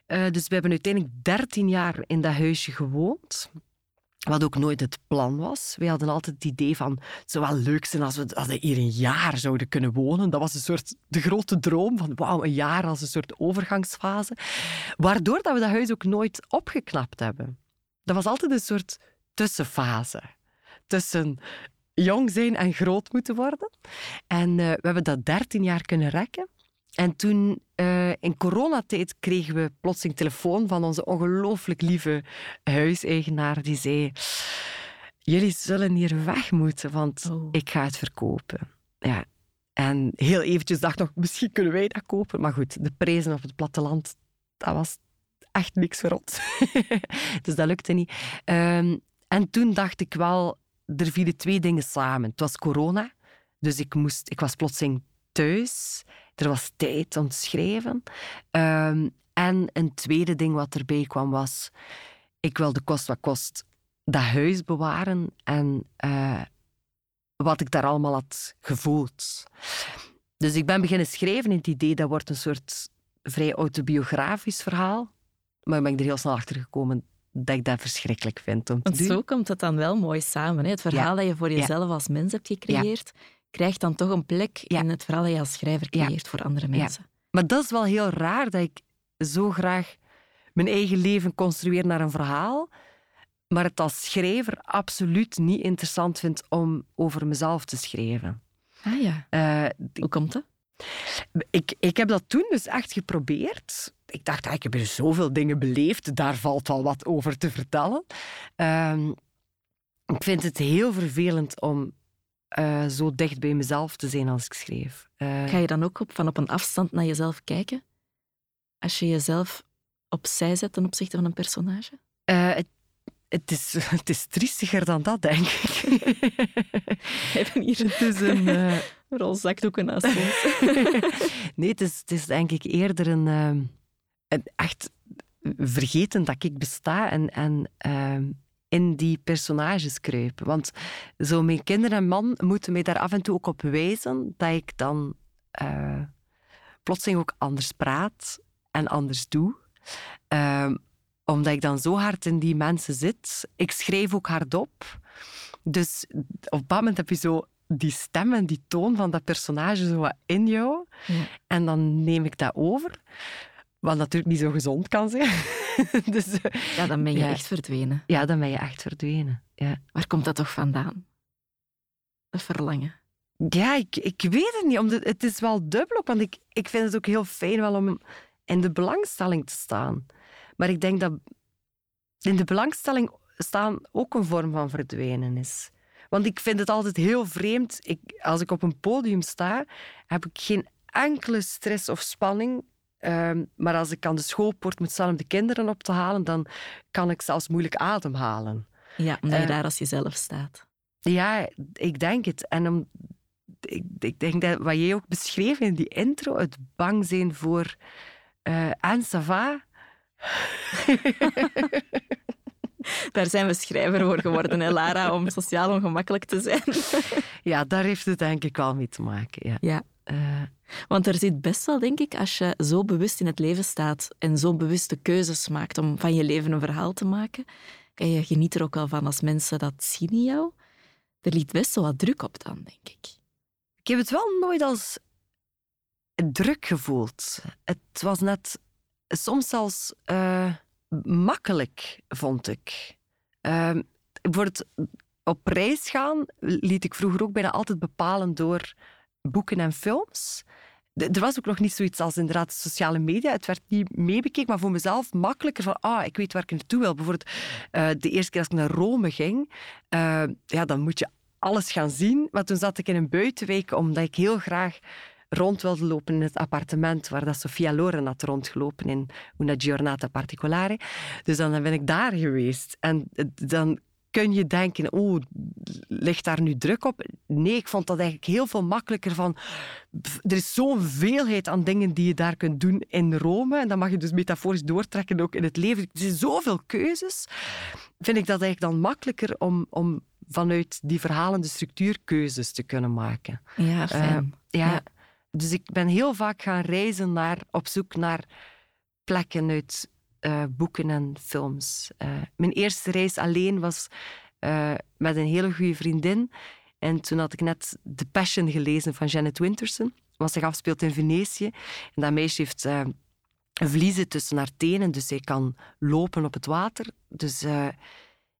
Eh, dus we hebben uiteindelijk 13 jaar in dat huisje gewoond. Wat ook nooit het plan was. We hadden altijd het idee van, het zou wel leuk zijn als we, als we hier een jaar zouden kunnen wonen. Dat was een soort de grote droom van, wauw, een jaar als een soort overgangsfase. Waardoor dat we dat huis ook nooit opgeknapt hebben. Dat was altijd een soort tussenfase. Tussen jong zijn en groot moeten worden. En eh, we hebben dat 13 jaar kunnen rekken. En toen, eh, in coronatijd, kregen we plotseling telefoon van onze ongelooflijk lieve huiseigenaar. Die zei, jullie zullen hier weg moeten, want Oh. ik ga het verkopen. Ja. En heel eventjes dacht ik nog, misschien kunnen wij dat kopen. Maar goed, de prijzen op het platteland, dat was echt niks voor ons. [LAUGHS] dus dat lukte niet. Ehm, en toen dacht ik wel, er vielen twee dingen samen. Het was corona, dus ik, moest, ik was plotseling thuis. Er was tijd om te schrijven. Ehm, en een tweede ding wat erbij kwam was... Ik wilde kost wat kost dat huis bewaren en eh, wat ik daar allemaal had gevoeld. Dus ik ben beginnen schrijven in het idee dat wordt een soort vrij autobiografisch verhaal. Maar ben ik er heel snel achter gekomen dat ik dat verschrikkelijk vind om te Want doen. zo komt het dan wel mooi samen. Hè? Het verhaal dat je voor jezelf als mens hebt gecreëerd, krijgt dan toch een plek Ja. in het verhaal dat je als schrijver Ja. creëert voor andere mensen. Maar dat is wel heel raar dat ik zo graag mijn eigen leven construeer naar een verhaal, maar het als schrijver absoluut niet interessant vind om over mezelf te schrijven. Ah ja. Eh, Hoe komt dat? Ik, ik heb dat toen dus echt geprobeerd. Ik dacht, ah, ik heb hier zoveel dingen beleefd, daar valt wel wat over te vertellen. Ehm, ik vind het heel vervelend om uh, zo dicht bij mezelf te zijn als ik schreef. Uh, Ga je dan ook op, van op een afstand naar jezelf kijken? Als je jezelf opzij zet ten opzichte van een personage? Uh, het, het, is, [LAUGHS] het is triestiger dan dat, denk ik. [LAUGHS] Even hier het is een, [LAUGHS] rol zakdoeken naast ons. nee, het is, het is denk ik eerder een, een echt vergeten dat ik besta en, en in die personages kruipen. Want zo mijn kinderen en man moeten mij daar af en toe ook op wijzen dat ik dan uh, plotseling ook anders praat en anders doe. Uh, omdat ik dan zo hard in die mensen zit. Ik schrijf ook hardop. Dus op dat moment heb je zo die stem en die toon van dat personage zo wat in jou. En dan neem ik dat over. Wat natuurlijk niet zo gezond kan zijn. [LAUGHS] dus, ja, dan ben je echt verdwenen. Ja, dan ben je echt verdwenen. Ja. Waar komt dat toch vandaan? Dat verlangen. Ja, ik, ik weet het niet. Omdat het is wel dubbel want ik, ik vind het ook heel fijn wel om in de belangstelling te staan. Maar ik denk dat in de belangstelling staan ook een vorm van verdwijnen is. Want ik vind het altijd heel vreemd. Ik, als ik op een podium sta, heb ik geen enkele stress of spanning Ehm, maar als ik aan de schoolpoort moet staan om de kinderen op te halen, dan kan ik zelfs moeilijk ademhalen. Ja, omdat je uh, daar als jezelf staat. Ja, ik denk het. En om, ik, ik, denk dat wat jij ook beschreef in die intro, het bang zijn voor uh, en Sava. Daar zijn we schrijver voor geworden, hè, Lara, om sociaal ongemakkelijk te zijn. [LAUGHS] ja, daar heeft het denk ik wel mee te maken. Ja. ja. Uh, want er zit best wel, denk ik, als je zo bewust in het leven staat en zo bewuste keuzes maakt om van je leven een verhaal te maken, kan je geniet er ook wel van als mensen dat zien in jou. Er ligt best wel wat druk op dan, denk ik. Ik heb het wel nooit als druk gevoeld. Het was net soms zelfs uh, makkelijk, vond ik. Uh, bijvoorbeeld op reis gaan liet ik vroeger ook bijna altijd bepalen door boeken en films. Er was ook nog niet zoiets als inderdaad sociale media. Het werd niet meebekeken, maar voor mezelf makkelijker van, ah, ik weet waar ik naartoe wil. Bijvoorbeeld uh, de eerste keer als ik naar Rome ging, uh, ja, dan moet je alles gaan zien. Maar toen zat ik in een buitenwijk, omdat ik heel graag rond wilde lopen in het appartement waar dat Sofia Loren had rondgelopen in Una Giornata Particolare. Dus dan ben ik daar geweest. En dan kun je denken, oh, ligt daar nu druk op? Nee, ik vond dat eigenlijk heel veel makkelijker van... Er is zo'n veelheid aan dingen die je daar kunt doen in Rome. En dat mag je dus metaforisch doortrekken ook in het leven. Er zijn zoveel keuzes. Vind ik dat eigenlijk dan makkelijker om, om vanuit die verhalende structuur keuzes te kunnen maken. Ja, fijn. Uh, ja. Dus ik ben heel vaak gaan reizen naar, op zoek naar plekken uit uh, boeken en films. Uh, mijn eerste reis alleen was uh, met een hele goede vriendin. En toen had ik net The Passion gelezen van Janet Winterson. Was zich afspeelt in Venetië. En dat meisje heeft vliezen tussen haar tenen, dus zij kan lopen op het water. Dus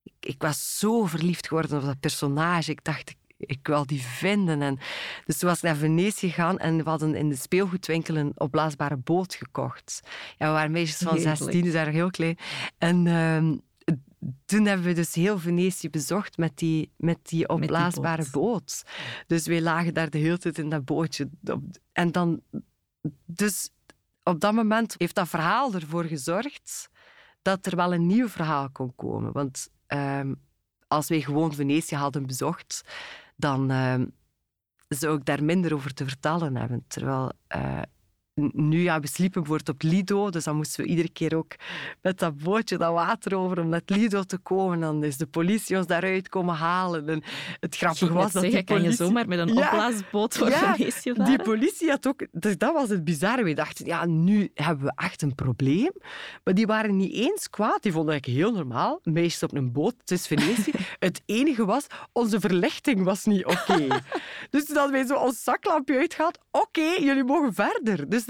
ik, ik, was zo verliefd geworden op dat personage. Ik dacht, ik wil die vinden. En dus toen was ik naar Venetië gegaan en we hadden in de speelgoedwinkel een opblaasbare boot gekocht. Ja, we waren meisjes van 16, dus waren heel klein. En uh, toen hebben we dus heel Venetië bezocht met die, met die opblaasbare boot. boot. Dus wij lagen daar de hele tijd in dat bootje. En dan... Dus op dat moment heeft dat verhaal ervoor gezorgd dat er wel een nieuw verhaal kon komen. Want um, als wij gewoon Venetië hadden bezocht, dan uh, zou ik daar minder over te vertellen hebben. Terwijl uh, nu, ja, we sliepen bijvoorbeeld op Lido, dus dan moesten we iedere keer ook met dat bootje dat water over om naar Lido te komen. Dan is de politie ons daaruit komen halen. En het grappige was dat die politie... kan je zomaar met een ja, opblaasboot voor ja, die politie had ook... Dus dat was het bizarre. We dachten, ja, nu hebben we echt een probleem. Maar die waren niet eens kwaad. Die vonden eigenlijk heel normaal. Meisjes op een boot, het is Venetië. [LAUGHS] het enige was, onze verlichting was niet oké. [LAUGHS] dus toen hadden wij zo ons zaklampje uitgehaald. Oké, jullie mogen verder. Dus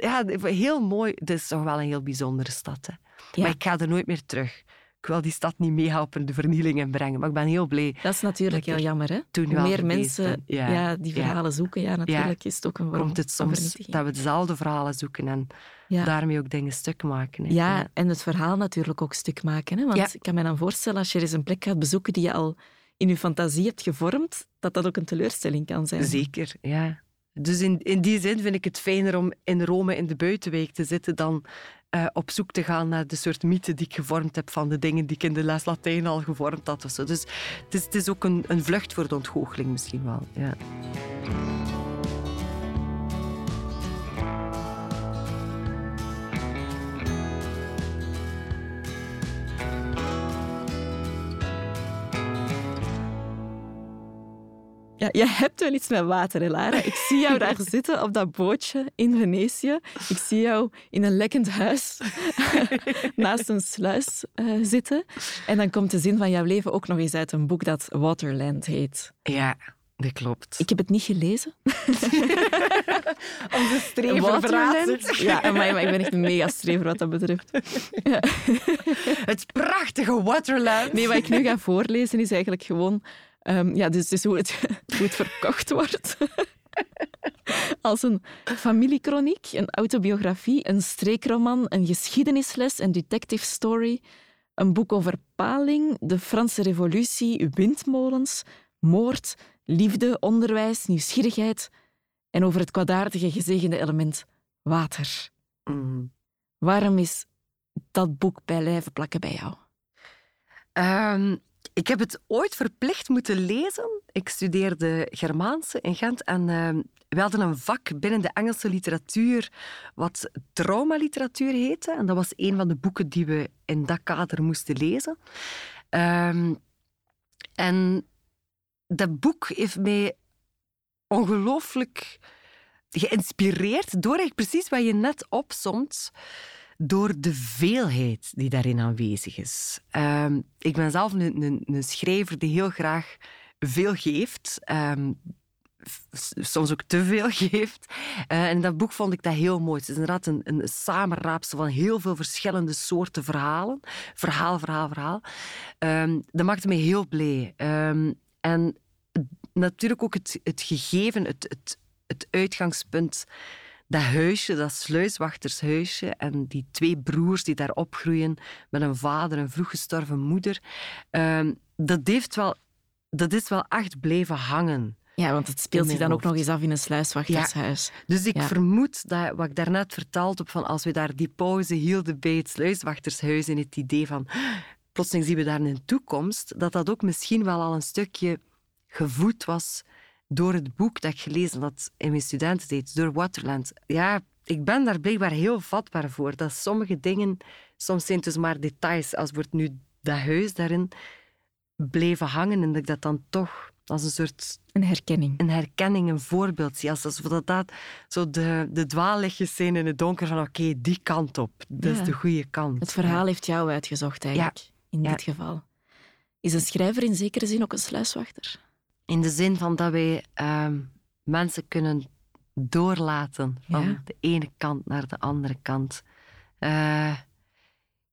ja, heel mooi. Het is toch wel een heel bijzondere stad. Hè? Maar ik ga er nooit meer terug. ik wil die stad niet meehelpen de vernieling in brengen. Maar ik ben heel blij. Dat is natuurlijk heel jammer, hè? Toen Hoe meer mensen ja. ja. die verhalen zoeken, ja, natuurlijk is het ook een Komt het soms dat we dezelfde verhalen zoeken en daarmee ook dingen stuk maken. Hè? Ja, en het verhaal natuurlijk ook stuk maken. Hè? Want ik kan me dan voorstellen, als je eens een plek gaat bezoeken die je al in je fantasie hebt gevormd, dat dat ook een teleurstelling kan zijn. Zeker, ja. Dus in, in die zin vind ik het fijner om in Rome in de buitenwijk te zitten dan uh, op zoek te gaan naar de soort mythe die ik gevormd heb van de dingen die ik in de les Latijn al gevormd had. Of zo. Dus het is, het is ook een, een vlucht voor de ontgoocheling misschien wel. Ja. Ja, je hebt wel iets met water, Lara. Ik zie jou daar [LAUGHS] zitten op dat bootje in Venetië. Ik zie jou in een lekkend huis [LAUGHS] naast een sluis uh, zitten. En dan komt de zin van jouw leven ook nog eens uit een boek dat Waterland heet. Ja, dat klopt. Ik heb het niet gelezen. [LAUGHS] Onze strever Waterland. Ja, maar, maar ik ben echt een mega strever wat dat betreft. Ja. Het prachtige Waterland. Nee, wat ik nu ga voorlezen is eigenlijk gewoon Um, ja, dus, dus hoe, het, [LAUGHS] hoe het verkocht wordt. [LAUGHS] Als een familiekroniek, een autobiografie, een streekroman, een geschiedenisles, een detective story, een boek over paling, de Franse revolutie, windmolens, moord, liefde, onderwijs, nieuwsgierigheid en over het kwaadaardige gezegende element water. Mm. Waarom is dat boek bij lijve plakken bij jou? Um, ik heb het ooit verplicht moeten lezen. Ik studeerde Germaanse in Gent en uh, we hadden een vak binnen de Engelse literatuur wat traumaliteratuur heette. En dat was een van de boeken die we in dat kader moesten lezen. Um, en dat boek heeft mij ongelooflijk geïnspireerd door precies wat je net opsomt door de veelheid die daarin aanwezig is. Ehm, ik ben zelf een, een, een, schrijver die heel graag veel geeft. Um, soms ook te veel [LAUGHS] geeft. Uh, en dat boek vond ik dat heel mooi. Het is inderdaad een, een samenraapsel van heel veel verschillende soorten verhalen. Verhaal, verhaal, verhaal. Um, dat maakte me heel blij. en natuurlijk ook het, het gegeven, het, het, het uitgangspunt dat huisje, dat sluiswachtershuisje en die twee broers die daar opgroeien met een vader, een vroeg gestorven moeder, uh, dat, heeft wel, dat is wel echt blijven hangen. Ja, want het speelt zich dan ook nog eens af in een sluiswachtershuis. Dus ik vermoed dat wat ik daarnet verteld heb, van als we daar die pauze hielden bij het sluiswachtershuis in het idee van plotseling zien we daar een toekomst, dat dat ook misschien wel al een stukje gevoed was door het boek dat ik gelezen had in mijn studententijd, door Waterland. Ja, ik ben daar blijkbaar heel vatbaar voor. Dat sommige dingen, soms zijn het dus maar details, als wordt nu dat huis daarin bleven hangen en dat ik dat dan toch als een soort... Een herkenning. Een herkenning, een voorbeeld zie. Alsof dat, dat zo de, de dwaallichtjes zijn in het donker van oké, die kant op. Dat is de goede kant. Het verhaal heeft jou uitgezocht eigenlijk, in dit geval. Is een schrijver in zekere zin ook een sluiswachter? In de zin van dat wij ehm, mensen kunnen doorlaten van de ene kant naar de andere kant. Uh,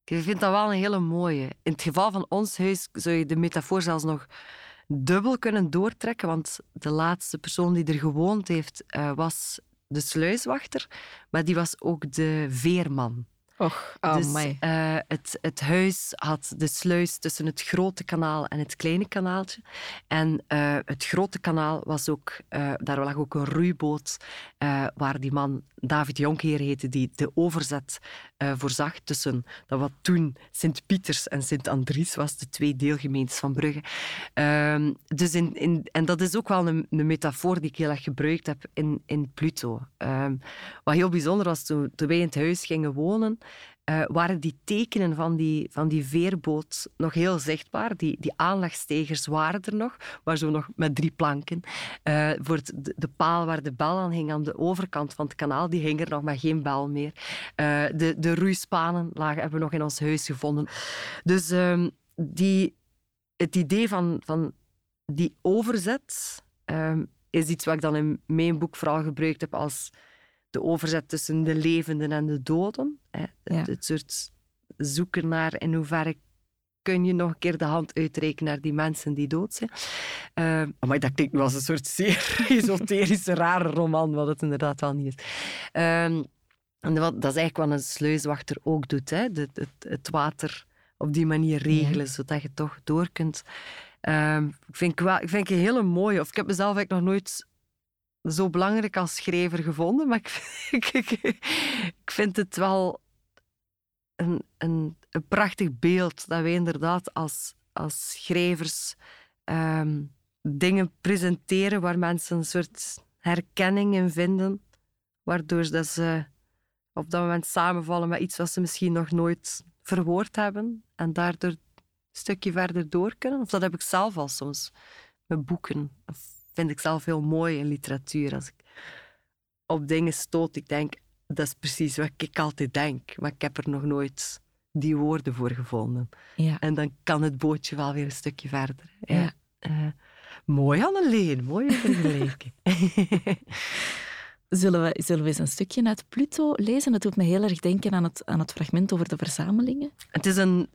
ik vind dat wel een hele mooie. In het geval van ons huis zou je de metafoor zelfs nog dubbel kunnen doortrekken, want de laatste persoon die er gewoond heeft uh, was de sluiswachter, maar die was ook de veerman. Och, oh dus, uh, het, het huis had de sluis tussen het grote kanaal en het kleine kanaaltje. En uh, het grote kanaal was ook, uh, daar lag ook een roeiboot waar die man David Jonkheer heette, die de overzet voorzag tussen dat wat toen Sint-Pieters en Sint-Andries was, de twee deelgemeentes van Brugge. Ehm, dus in, in, en dat is ook wel een, een, metafoor die ik heel erg gebruikt heb in, in Pluto. Um, wat heel bijzonder was, toen, toen wij in het huis gingen wonen, uh, waren die tekenen van die, van die veerboot nog heel zichtbaar. Die, die aanlegstegers waren er nog, maar zo nog met drie planken. Uh, voor de, de, paal waar de bel aan hing aan de overkant van het kanaal, die hing er nog maar geen bel meer. Uh, de, de roeispanen lagen, hebben we nog in ons huis gevonden. Dus um, die, het idee van, van die overzet um, is iets wat ik dan in mijn boek vooral gebruikt heb als de overzet tussen de levenden en de doden. Hè. Het, soort zoeken naar in hoeverre kun je nog een keer de hand uitreiken naar die mensen die dood zijn. Uh, maar dat klinkt nu als een soort zeer [LAUGHS] esoterische, rare roman, wat het inderdaad wel niet is. Uh, en wat, dat is eigenlijk wat een sluiswachter ook doet. Hè? Het, het, het water op die manier regelen, zodat je toch door kunt. Um, ik, vind, wel, ik vind het een hele mooie. Of ik heb mezelf eigenlijk nog nooit zo belangrijk als schrijver gevonden, maar [LAUGHS] ik, ik, ik vind het wel een, een, een, prachtig beeld dat wij inderdaad als, als schrijvers um, dingen presenteren waar mensen een soort herkenning in vinden, waardoor dat ze op dat moment samenvallen met iets wat ze misschien nog nooit verwoord hebben en daardoor een stukje verder door kunnen. Of dat heb ik zelf al soms met boeken. Vind ik zelf heel mooi in literatuur. Als ik op dingen stoot, ik denk, dat is precies wat ik altijd denk, maar ik heb er nog nooit die woorden voor gevonden. Ja. En dan kan het bootje wel weer een stukje verder. Ja. Uh, mooi Anneleen, mooie vergelijking. [LAUGHS] Zullen we, zullen we eens een stukje uit Pluto lezen? Dat doet me heel erg denken aan het, aan het fragment over de verzamelingen. Het is een...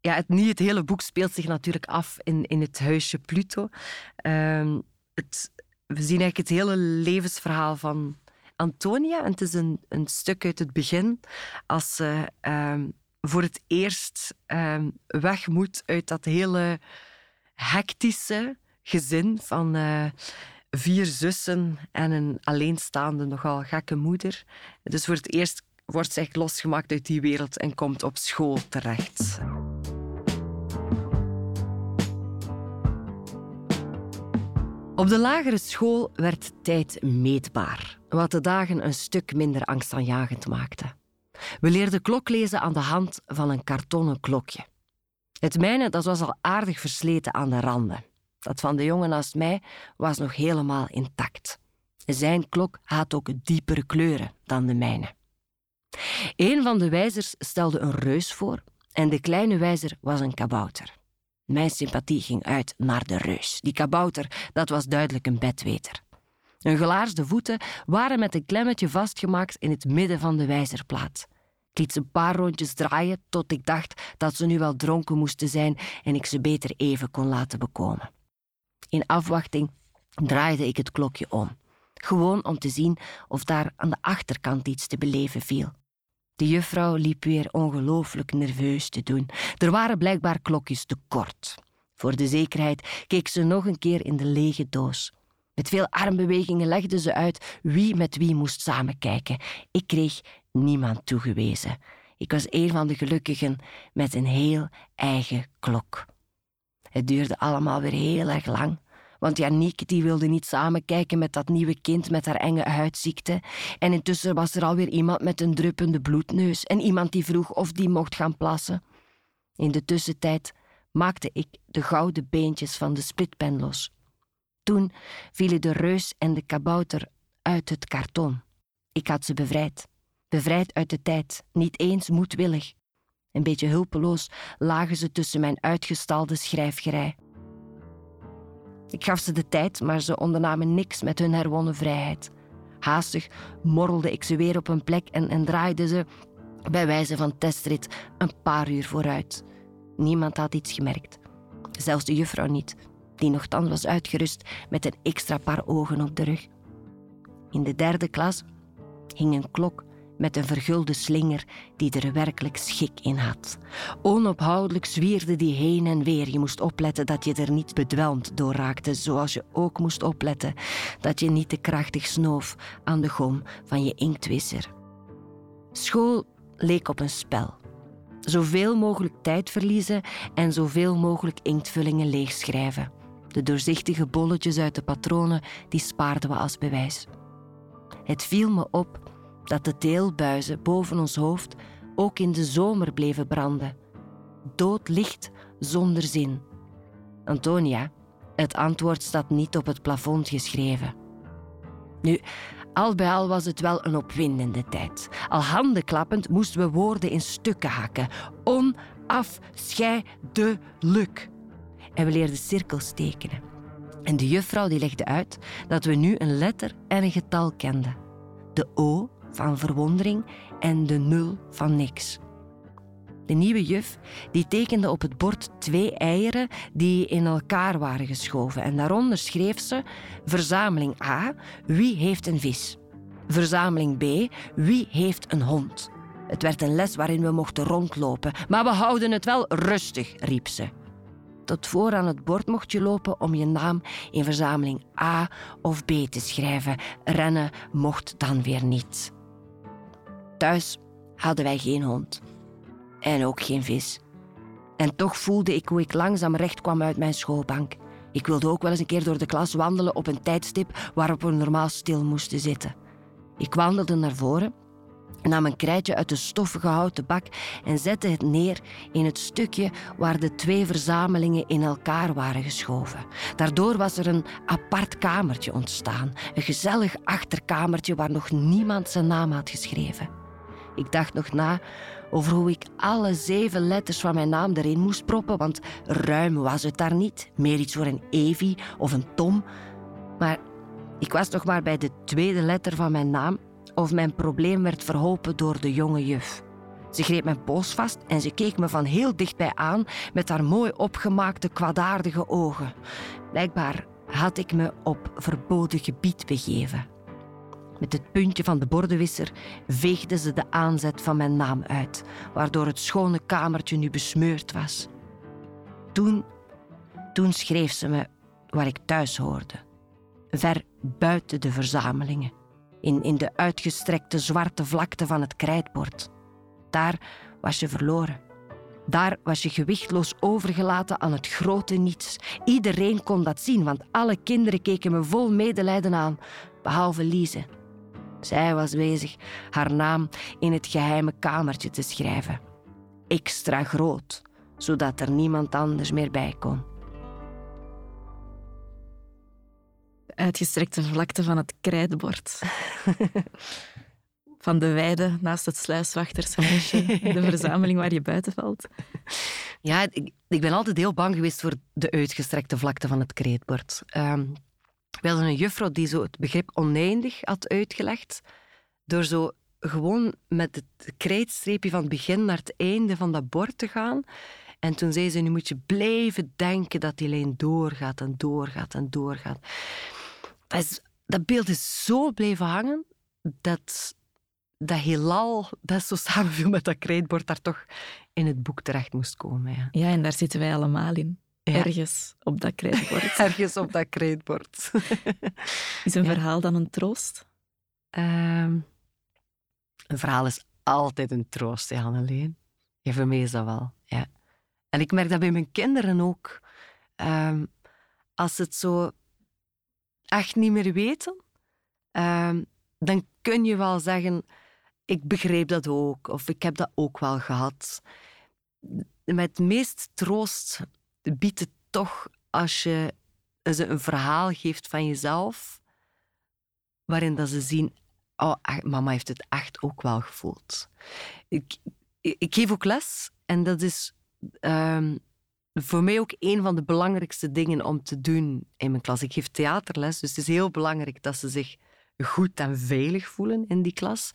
Ja, het, niet het hele boek speelt zich natuurlijk af in, in het huisje Pluto. Ehm, we zien eigenlijk het hele levensverhaal van Antonia. En het is een, een stuk uit het begin, als ze ehm, voor het eerst um, weg moet uit dat hele hectische gezin van... Uh, vier zussen en een alleenstaande, nogal gekke moeder. Dus voor het eerst wordt ze losgemaakt uit die wereld en komt op school terecht. Op de lagere school werd tijd meetbaar, wat de dagen een stuk minder angstaanjagend maakte. We leerden kloklezen aan de hand van een kartonnen klokje. Het mijne dat was al aardig versleten aan de randen. Dat van de jongen naast mij was nog helemaal intact. Zijn klok had ook diepere kleuren dan de mijne. Een van de wijzers stelde een reus voor en de kleine wijzer was een kabouter. Mijn sympathie ging uit naar de reus. Die kabouter, dat was duidelijk een bedweter. Hun gelaarsde voeten waren met een klemmetje vastgemaakt in het midden van de wijzerplaat. Ik liet ze een paar rondjes draaien tot ik dacht dat ze nu wel dronken moesten zijn en ik ze beter even kon laten bekomen. In afwachting draaide ik het klokje om, gewoon om te zien of daar aan de achterkant iets te beleven viel. De juffrouw liep weer ongelooflijk nerveus te doen. Er waren blijkbaar klokjes te kort. Voor de zekerheid keek ze nog een keer in de lege doos. Met veel armbewegingen legde ze uit wie met wie moest samenkijken. Ik kreeg niemand toegewezen. Ik was een van de gelukkigen met een heel eigen klok. Het duurde allemaal weer heel erg lang. Want Janiek die wilde niet samenkijken met dat nieuwe kind met haar enge huidziekte. En intussen was er alweer iemand met een druppende bloedneus en iemand die vroeg of die mocht gaan plassen. In de tussentijd maakte ik de gouden beentjes van de splitpen los. Toen vielen de reus en de kabouter uit het karton. Ik had ze bevrijd. Bevrijd uit de tijd, niet eens moedwillig. Een beetje hulpeloos lagen ze tussen mijn uitgestalde schrijfgerij. Ik gaf ze de tijd, maar ze ondernamen niks met hun herwonnen vrijheid. Haastig morrelde ik ze weer op een plek en, en draaide ze, bij wijze van testrit, een paar uur vooruit. Niemand had iets gemerkt. Zelfs de juffrouw niet, die nogthans was uitgerust met een extra paar ogen op de rug. In de derde klas hing een klok met een vergulde slinger die er werkelijk schik in had. Onophoudelijk zwierde die heen en weer. Je moest opletten dat je er niet bedwelmd door raakte, zoals je ook moest opletten dat je niet te krachtig snoof aan de gom van je inktwisser. School leek op een spel. Zoveel mogelijk tijd verliezen en zoveel mogelijk inktvullingen leegschrijven. De doorzichtige bolletjes uit de patronen die spaarden we als bewijs. Het viel me op dat de teelbuizen boven ons hoofd ook in de zomer bleven branden. Doodlicht zonder zin. Antonia, het antwoord staat niet op het plafond geschreven. Nu, al bij al was het wel een opwindende tijd. Al handenklappend moesten we woorden in stukken hakken. Onafscheidelijk. En we leerden cirkels tekenen. En de juffrouw die legde uit dat we nu een letter en een getal kenden. De O van verwondering en de nul van niks. De nieuwe juf die tekende op het bord twee eieren die in elkaar waren geschoven. En daaronder schreef ze: Verzameling A, wie heeft een vis? Verzameling B, wie heeft een hond? Het werd een les waarin we mochten rondlopen, maar we houden het wel rustig, riep ze. Tot voor aan het bord mocht je lopen om je naam in verzameling A of B te schrijven. Rennen mocht dan weer niet. Thuis hadden wij geen hond. En ook geen vis. En toch voelde ik hoe ik langzaam recht kwam uit mijn schoolbank. Ik wilde ook wel eens een keer door de klas wandelen op een tijdstip waarop we normaal stil moesten zitten. Ik wandelde naar voren, nam een krijtje uit de stoffige houten bak en zette het neer in het stukje waar de twee verzamelingen in elkaar waren geschoven. Daardoor was er een apart kamertje ontstaan, een gezellig achterkamertje waar nog niemand zijn naam had geschreven. Ik dacht nog na over hoe ik alle zeven letters van mijn naam erin moest proppen, want ruim was het daar niet. Meer iets voor een Evie of een Tom. Maar ik was nog maar bij de tweede letter van mijn naam of mijn probleem werd verholpen door de jonge juf. Ze greep mijn pols vast en ze keek me van heel dichtbij aan met haar mooi opgemaakte kwaadaardige ogen. Blijkbaar had ik me op verboden gebied begeven. Met het puntje van de bordenwisser veegde ze de aanzet van mijn naam uit, waardoor het schone kamertje nu besmeurd was. Toen, toen schreef ze me waar ik thuis hoorde, ver buiten de verzamelingen, in, in de uitgestrekte zwarte vlakte van het krijtbord. Daar was je verloren. Daar was je gewichtloos overgelaten aan het grote niets. Iedereen kon dat zien, want alle kinderen keken me vol medelijden aan, behalve Lise. Zij was bezig haar naam in het geheime kamertje te schrijven. Extra groot, zodat er niemand anders meer bij kon. De uitgestrekte vlakte van het krijtbord. [LAUGHS] van de weide naast het sluiswachtershuisje, de verzameling waar je buiten valt. Ja, ik, ik ben altijd heel bang geweest voor de uitgestrekte vlakte van het krijtbord. Um, we hadden een juffrouw die zo het begrip oneindig had uitgelegd. Door zo gewoon met het krijtstreepje van het begin naar het einde van dat bord te gaan. En toen zei ze, nu moet je blijven denken dat die lijn doorgaat en doorgaat en doorgaat. Dat, dat beeld is zo blijven hangen dat dat heelal dat zo samenviel met dat krijtbord daar toch in het boek terecht moest komen. Ja, ja en daar zitten wij allemaal in. Ergens op dat krijtbord. [LAUGHS] Ergens op dat krijtbord. [LAUGHS] is een verhaal dan een troost? Um, een verhaal is altijd een troost, ja, Anneleen. Ja, voor mij is dat wel, ja. En ik merk dat bij mijn kinderen ook. Um, als ze het zo echt niet meer weten, um, dan kun je wel zeggen, ik begreep dat ook, of ik heb dat ook wel gehad. Met meest troost biedt het toch als je ze een verhaal geeft van jezelf, waarin dat ze zien, oh, mama heeft het echt ook wel gevoeld. Ik, ik geef ook les en dat is um, voor mij ook een van de belangrijkste dingen om te doen in mijn klas. Ik geef theaterles, dus het is heel belangrijk dat ze zich goed en veilig voelen in die klas.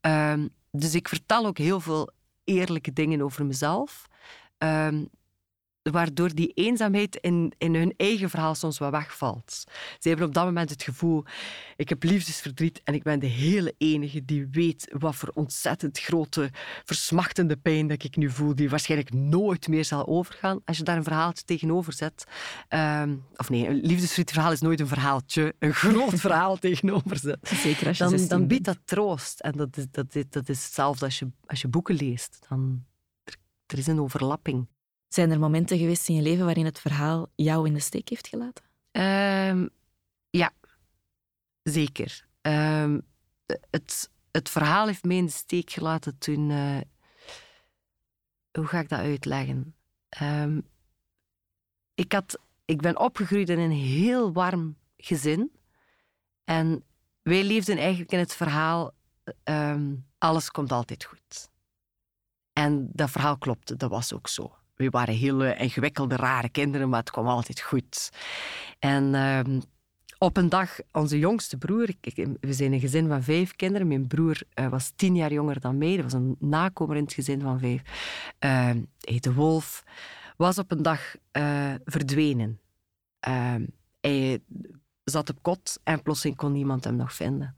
Um, dus ik vertel ook heel veel eerlijke dingen over mezelf. Um, waardoor die eenzaamheid in, in hun eigen verhaal soms wat wegvalt. Ze hebben op dat moment het gevoel, ik heb liefdesverdriet en ik ben de hele enige die weet wat voor ontzettend grote, versmachtende pijn dat ik nu voel, die waarschijnlijk nooit meer zal overgaan. Als je daar een verhaaltje tegenover zet, um, of nee, een liefdesverdrietverhaal is nooit een verhaaltje, een [LAUGHS] groot verhaal tegenover zet. Zeker als je dan, dan biedt dat troost. En dat is, dat is, dat is hetzelfde als je, als je boeken leest. Dan, er, er is een overlapping. Zijn er momenten geweest in je leven waarin het verhaal jou in de steek heeft gelaten? Um, ja, zeker. Um, het, het verhaal heeft mij in de steek gelaten toen. Uh, hoe ga ik dat uitleggen? Um, ik, had, ik ben opgegroeid in een heel warm gezin. En wij leefden eigenlijk in het verhaal: alles komt altijd goed. En dat verhaal klopte, dat was ook zo we waren heel ingewikkelde, rare kinderen, maar het kwam altijd goed. En uh, op een dag, onze jongste broer, we zijn een gezin van vijf kinderen. Mijn broer uh, was tien jaar jonger dan mij. Dat was een nakomer in het gezin van vijf. Uh, heette Wolf. Was op een dag uh, verdwenen. hij zat op kot en plotseling kon niemand hem nog vinden.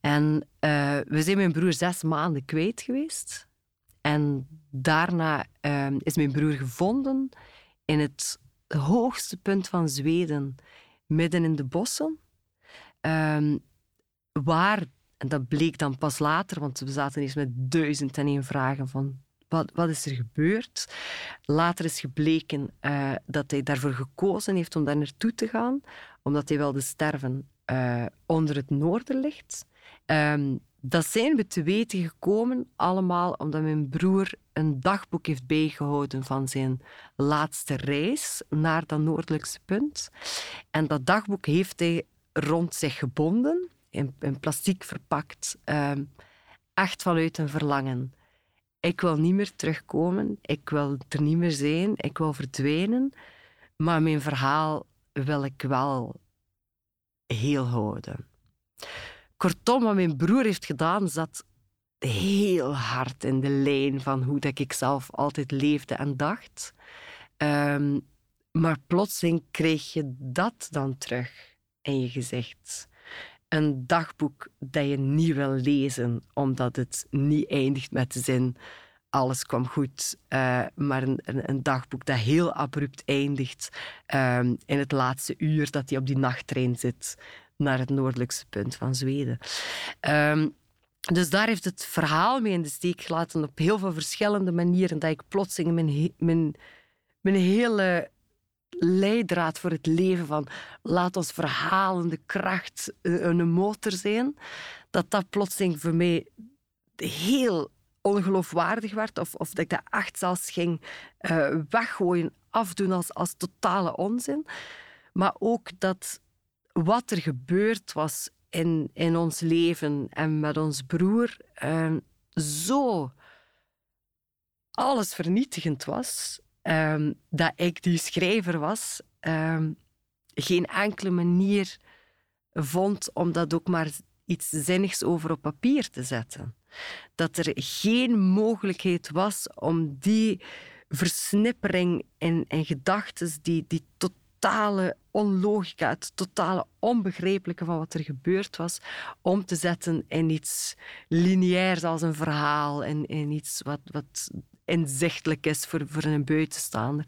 En we zijn mijn broer zes maanden kwijt geweest. En daarna is mijn broer gevonden in het hoogste punt van Zweden midden in de bossen. Um, waar, en dat bleek dan pas later, want we zaten eerst met duizend en één vragen van wat, wat is er gebeurd? Later is gebleken uh, dat hij daarvoor gekozen heeft om daar naartoe te gaan, omdat hij wilde sterven uh, onder het noorderlicht. Um, dat zijn we te weten gekomen, allemaal omdat mijn broer een dagboek heeft bijgehouden van zijn laatste reis naar dat noordelijkste punt. En dat dagboek heeft hij rond zich gebonden, in, in plastic verpakt, um, echt vanuit een verlangen. Ik wil niet meer terugkomen, ik wil er niet meer zijn, ik wil verdwijnen, maar mijn verhaal wil ik wel heel houden. Kortom, wat mijn broer heeft gedaan, zat heel hard in de lijn van hoe dat ik zelf altijd leefde en dacht. Um, maar plotseling kreeg je dat dan terug in je gezicht. Een dagboek dat je niet wil lezen, omdat het niet eindigt met de zin alles kwam goed. Uh, maar een, een, dagboek dat heel abrupt eindigt um, in het laatste uur dat hij op die nachttrein zit naar het noordelijkste punt van Zweden. Um, dus daar heeft het verhaal mee in de steek gelaten op heel veel verschillende manieren. Dat ik plotseling mijn, mijn, mijn hele leidraad voor het leven van laat ons verhalende kracht eh, een motor zijn, dat dat plotseling voor mij heel ongeloofwaardig werd. Of, of dat ik dat echt zelfs ging uh, weggooien, afdoen als, als totale onzin. Maar ook dat wat er gebeurd was in, in ons leven en met ons broer uh, zo alles vernietigend was, uh, dat ik die schrijver was, uh, geen enkele manier vond om dat ook maar iets zinnigs over op papier te zetten. Dat er geen mogelijkheid was om die versnippering in, in gedachten, die, die tot totale onlogica, het totale onbegrijpelijke van wat er gebeurd was, om te zetten in iets lineairs als een verhaal, in, in iets wat, wat inzichtelijk is voor, voor een buitenstaander.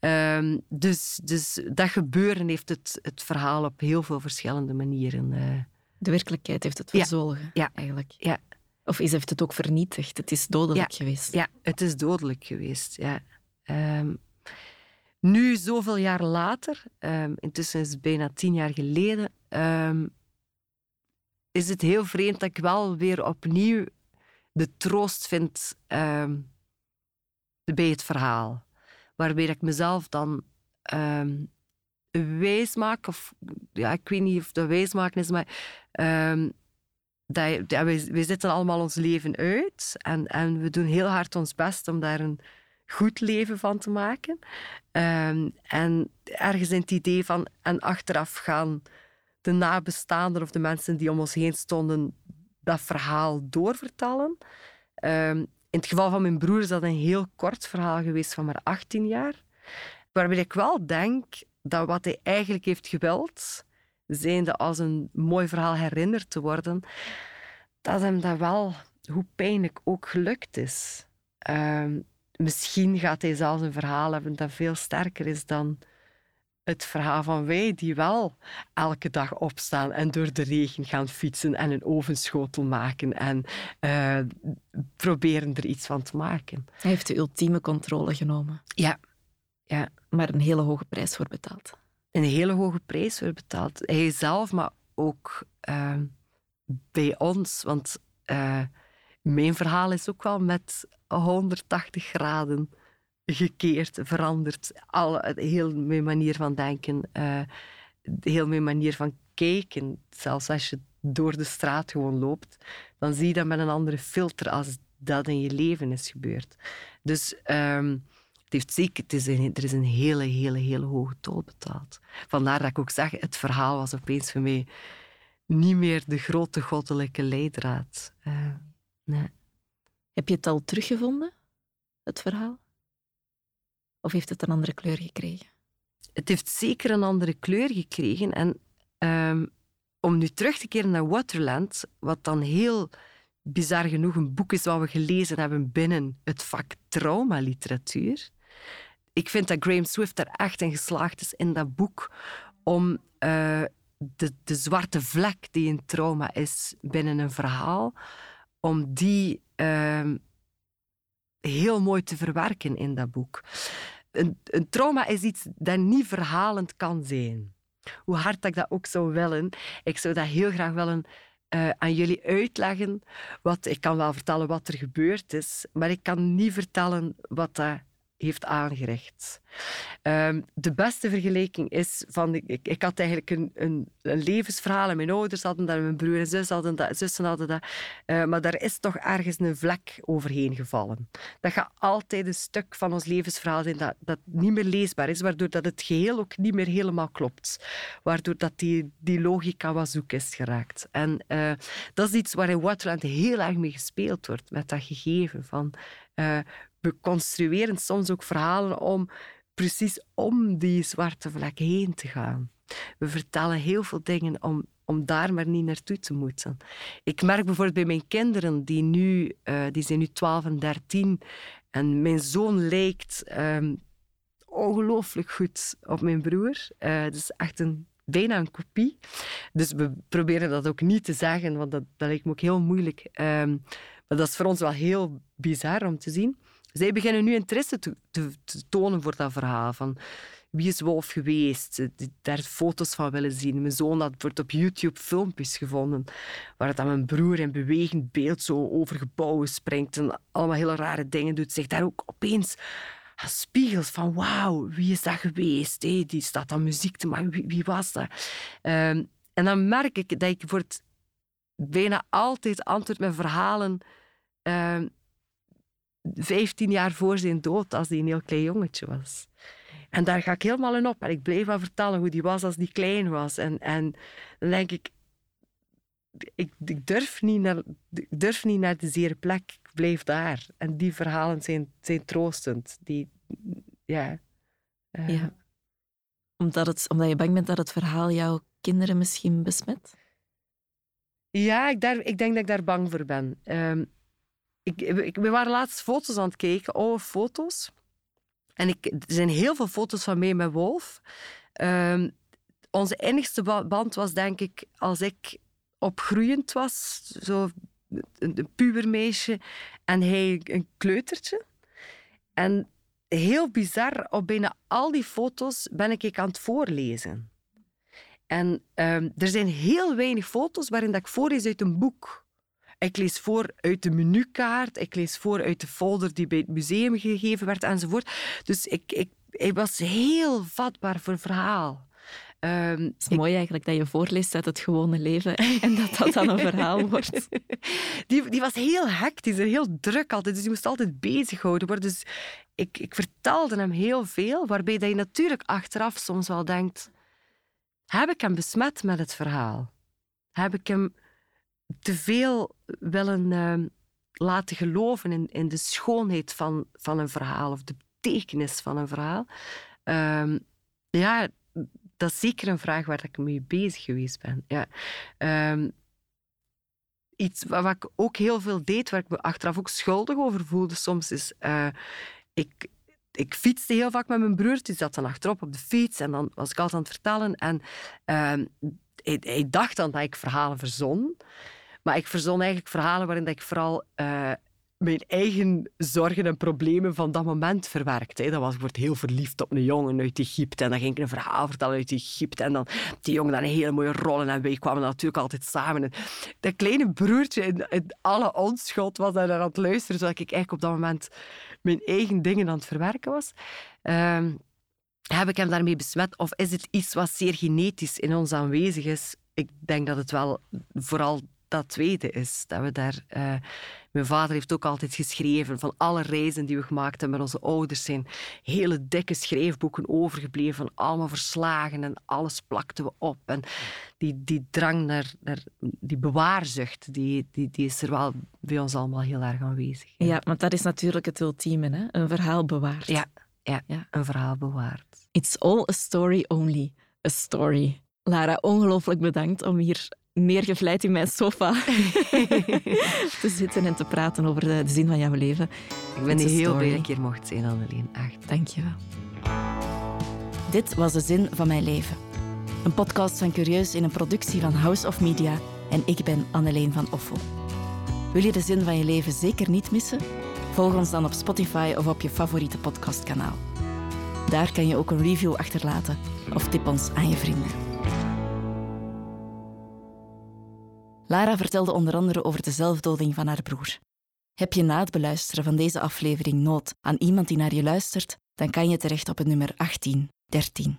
Um, dus, dus dat gebeuren heeft het, het verhaal op heel veel verschillende manieren. Uh... De werkelijkheid heeft het verzolgen, ja. eigenlijk. Ja. Of is, heeft het ook vernietigd? Het is dodelijk geweest. Ja, het is dodelijk geweest. Ja. Um, nu, zoveel jaar later, um, intussen is het bijna tien jaar geleden, um, is het heel vreemd dat ik wel weer opnieuw de troost vind um, bij het verhaal. Waarbij ik mezelf dan wijs maak, of ja, ik weet niet of dat wijs maken is, maar dat, ja, wij, wij zitten allemaal ons leven uit en, en we doen heel hard ons best om daar een goed leven van te maken. Ehm, en ergens in het idee van, en achteraf gaan de nabestaanden of de mensen die om ons heen stonden dat verhaal doorvertellen. Um, in het geval van mijn broer is dat een heel kort verhaal geweest van maar 18 jaar. Waarbij ik wel denk dat wat hij eigenlijk heeft gewild, zijnde als een mooi verhaal herinnerd te worden, dat hem dat wel, hoe pijnlijk ook gelukt is. Um, misschien gaat hij zelfs een verhaal hebben dat veel sterker is dan het verhaal van wij die wel elke dag opstaan en door de regen gaan fietsen en een ovenschotel maken en uh, proberen er iets van te maken. Hij heeft de ultieme controle genomen. Ja. ja. Maar een hele hoge prijs voor betaald. Een hele hoge prijs voor betaald. Hij zelf, maar ook uh, bij ons. Want uh, mijn verhaal is ook wel met 180 graden gekeerd, veranderd. Alle, heel mijn manier van denken, uh, heel mijn manier van kijken. Zelfs als je door de straat gewoon loopt, dan zie je dat met een andere filter als dat in je leven is gebeurd. Dus um, het heeft zeker, er is een hele, hele, hele hoge tol betaald. Vandaar dat ik ook zeg, het verhaal was opeens voor mij niet meer de grote goddelijke leidraad. Uh, Heb je het al teruggevonden, het verhaal? Of heeft het een andere kleur gekregen? Het heeft zeker een andere kleur gekregen. En um, om nu terug te keren naar Waterland, wat dan heel bizar genoeg een boek is wat we gelezen hebben binnen het vak traumaliteratuur. Ik vind dat Graham Swift er echt in geslaagd is in dat boek om uh, de, de zwarte vlek die een trauma is binnen een verhaal, om die uh, heel mooi te verwerken in dat boek. Een, een trauma is iets dat niet verhalend kan zijn. Hoe hard ik dat ook zou willen, ik zou dat heel graag willen uh, aan jullie uitleggen. Wat, ik kan wel vertellen wat er gebeurd is, maar ik kan niet vertellen wat dat heeft aangericht. Um, de beste vergelijking is van... Ik, ik had eigenlijk een, een, een, levensverhaal en mijn ouders hadden dat, mijn broer en zus hadden dat, zussen hadden dat. Uh, maar daar is toch ergens een vlek overheen gevallen. Dat gaat altijd een stuk van ons levensverhaal zijn dat, dat niet meer leesbaar is, waardoor dat het geheel ook niet meer helemaal klopt. Waardoor dat die, die logica wat zoek is geraakt. En uh, dat is iets waar in Waterland heel erg mee gespeeld wordt, met dat gegeven van... Uh, we construeren soms ook verhalen om precies om die zwarte vlek heen te gaan. We vertellen heel veel dingen om, om daar maar niet naartoe te moeten. Ik merk bijvoorbeeld bij mijn kinderen, die, nu, uh, die zijn nu 12 en 13, en mijn zoon lijkt um, ongelooflijk goed op mijn broer. Uh, is echt een, bijna een kopie. Dus we proberen dat ook niet te zeggen, want dat, dat lijkt me ook heel moeilijk. Um, maar dat is voor ons wel heel bizar om te zien. Zij beginnen nu interesse te, te, tonen voor dat verhaal. Van wie is Wolf geweest? Daar foto's van willen zien. Mijn zoon had wordt op YouTube filmpjes gevonden waar dan mijn broer in bewegend beeld zo over gebouwen springt en allemaal hele rare dingen doet. Zich daar ook opeens spiegels van wauw, wie is dat geweest? Hey, die staat dan muziek te maken. Wie, wie was dat? Um, en dan merk ik dat ik voor bijna altijd antwoord met verhalen um, 15 jaar voor zijn dood, als hij een heel klein jongetje was. En daar ga ik helemaal in op. En ik bleef aan vertellen hoe die was als die klein was. En, en dan denk ik, ik, ik, durf niet naar, ik durf niet naar de zere plek. Ik blijf daar. En die verhalen zijn, zijn troostend. Die, ja. Uh, ja. Omdat, het, omdat je bang bent dat het verhaal jouw kinderen misschien besmet? Ja, ik, daar, ik denk dat ik daar bang voor ben. Um, ik, we waren laatst foto's aan het kijken, oude foto's. En ik, er zijn heel veel foto's van mij met Wolf. Um, onze enigste band was denk ik als ik opgroeiend was, zo een, pubermeisje en hij een kleutertje. En heel bizar, op bijna al die foto's ben ik aan het voorlezen. En um, er zijn heel weinig foto's waarin dat ik voorlees uit een boek. Ik lees voor uit de menukaart, ik lees voor uit de folder die bij het museum gegeven werd enzovoort. Dus ik, ik, ik was heel vatbaar voor verhaal. Um, het is mooi eigenlijk dat je voorleest uit het gewone leven [LAUGHS] en dat dat dan een verhaal wordt. [LAUGHS] Die, die was heel hectisch en heel druk altijd, dus die moest altijd bezighouden worden. Dus ik, ik vertelde hem heel veel, waarbij dat je natuurlijk achteraf soms wel denkt... Heb ik hem besmet met het verhaal? Heb ik hem te veel willen uh, laten geloven in, in de schoonheid van, van een verhaal of de betekenis van een verhaal. Uh, ja, dat is zeker een vraag waar ik mee bezig geweest ben. Ja. Uh, iets wat, ik ook heel veel deed, waar ik me achteraf ook schuldig over voelde soms, is... Uh, ik, ik fietste heel vaak met mijn broer, die zat dan achterop op de fiets en dan was ik altijd aan het vertellen. En ehm, hij, hij dacht dan dat ik verhalen verzon. Maar ik verzon eigenlijk verhalen waarin ik vooral uh, mijn eigen zorgen en problemen van dat moment verwerkte. Dat was, ik word heel verliefd op een jongen uit Egypte. En dan ging ik een verhaal vertellen uit Egypte. En dan die jongen dan een hele mooie rol. En wij kwamen natuurlijk altijd samen. En dat kleine broertje in, alle onschuld was daar aan het luisteren. Zodat ik eigenlijk op dat moment mijn eigen dingen aan het verwerken was. Uh, heb ik hem daarmee besmet? Of is het iets wat zeer genetisch in ons aanwezig is? Ik denk dat het wel vooral dat tweede is. Dat we daar, uh, mijn vader heeft ook altijd geschreven van alle reizen die we gemaakt hebben met onze ouders. zijn hele dikke schrijfboeken overgebleven van allemaal verslagen en alles plakten we op. En die, die drang naar, naar die bewaarzucht, die, die, die is er wel bij ons allemaal heel erg aanwezig. Ja, want dat is natuurlijk het ultieme, hè? een verhaal bewaard. Ja, ja, ja, een verhaal bewaard. It's all a story only, a story. Lara, ongelooflijk bedankt om hier neergevleid in mijn sofa [LAUGHS] te zitten en te praten over de, zin van jouw leven. Ik ben heel blij dat ik hier mocht zijn, Anneleen. Echt. Dank je wel. Dit was de zin van mijn leven. Een podcast van Curieus in een productie van House of Media en ik ben Anneleen van Offel. Wil je de zin van je leven zeker niet missen? Volg ons dan op Spotify of op je favoriete podcastkanaal. Daar kan je ook een review achterlaten of tip ons aan je vrienden. Lara vertelde onder andere over de zelfdoding van haar broer. Heb je na het beluisteren van deze aflevering nood aan iemand die naar je luistert, dan kan je terecht op het nummer 1813.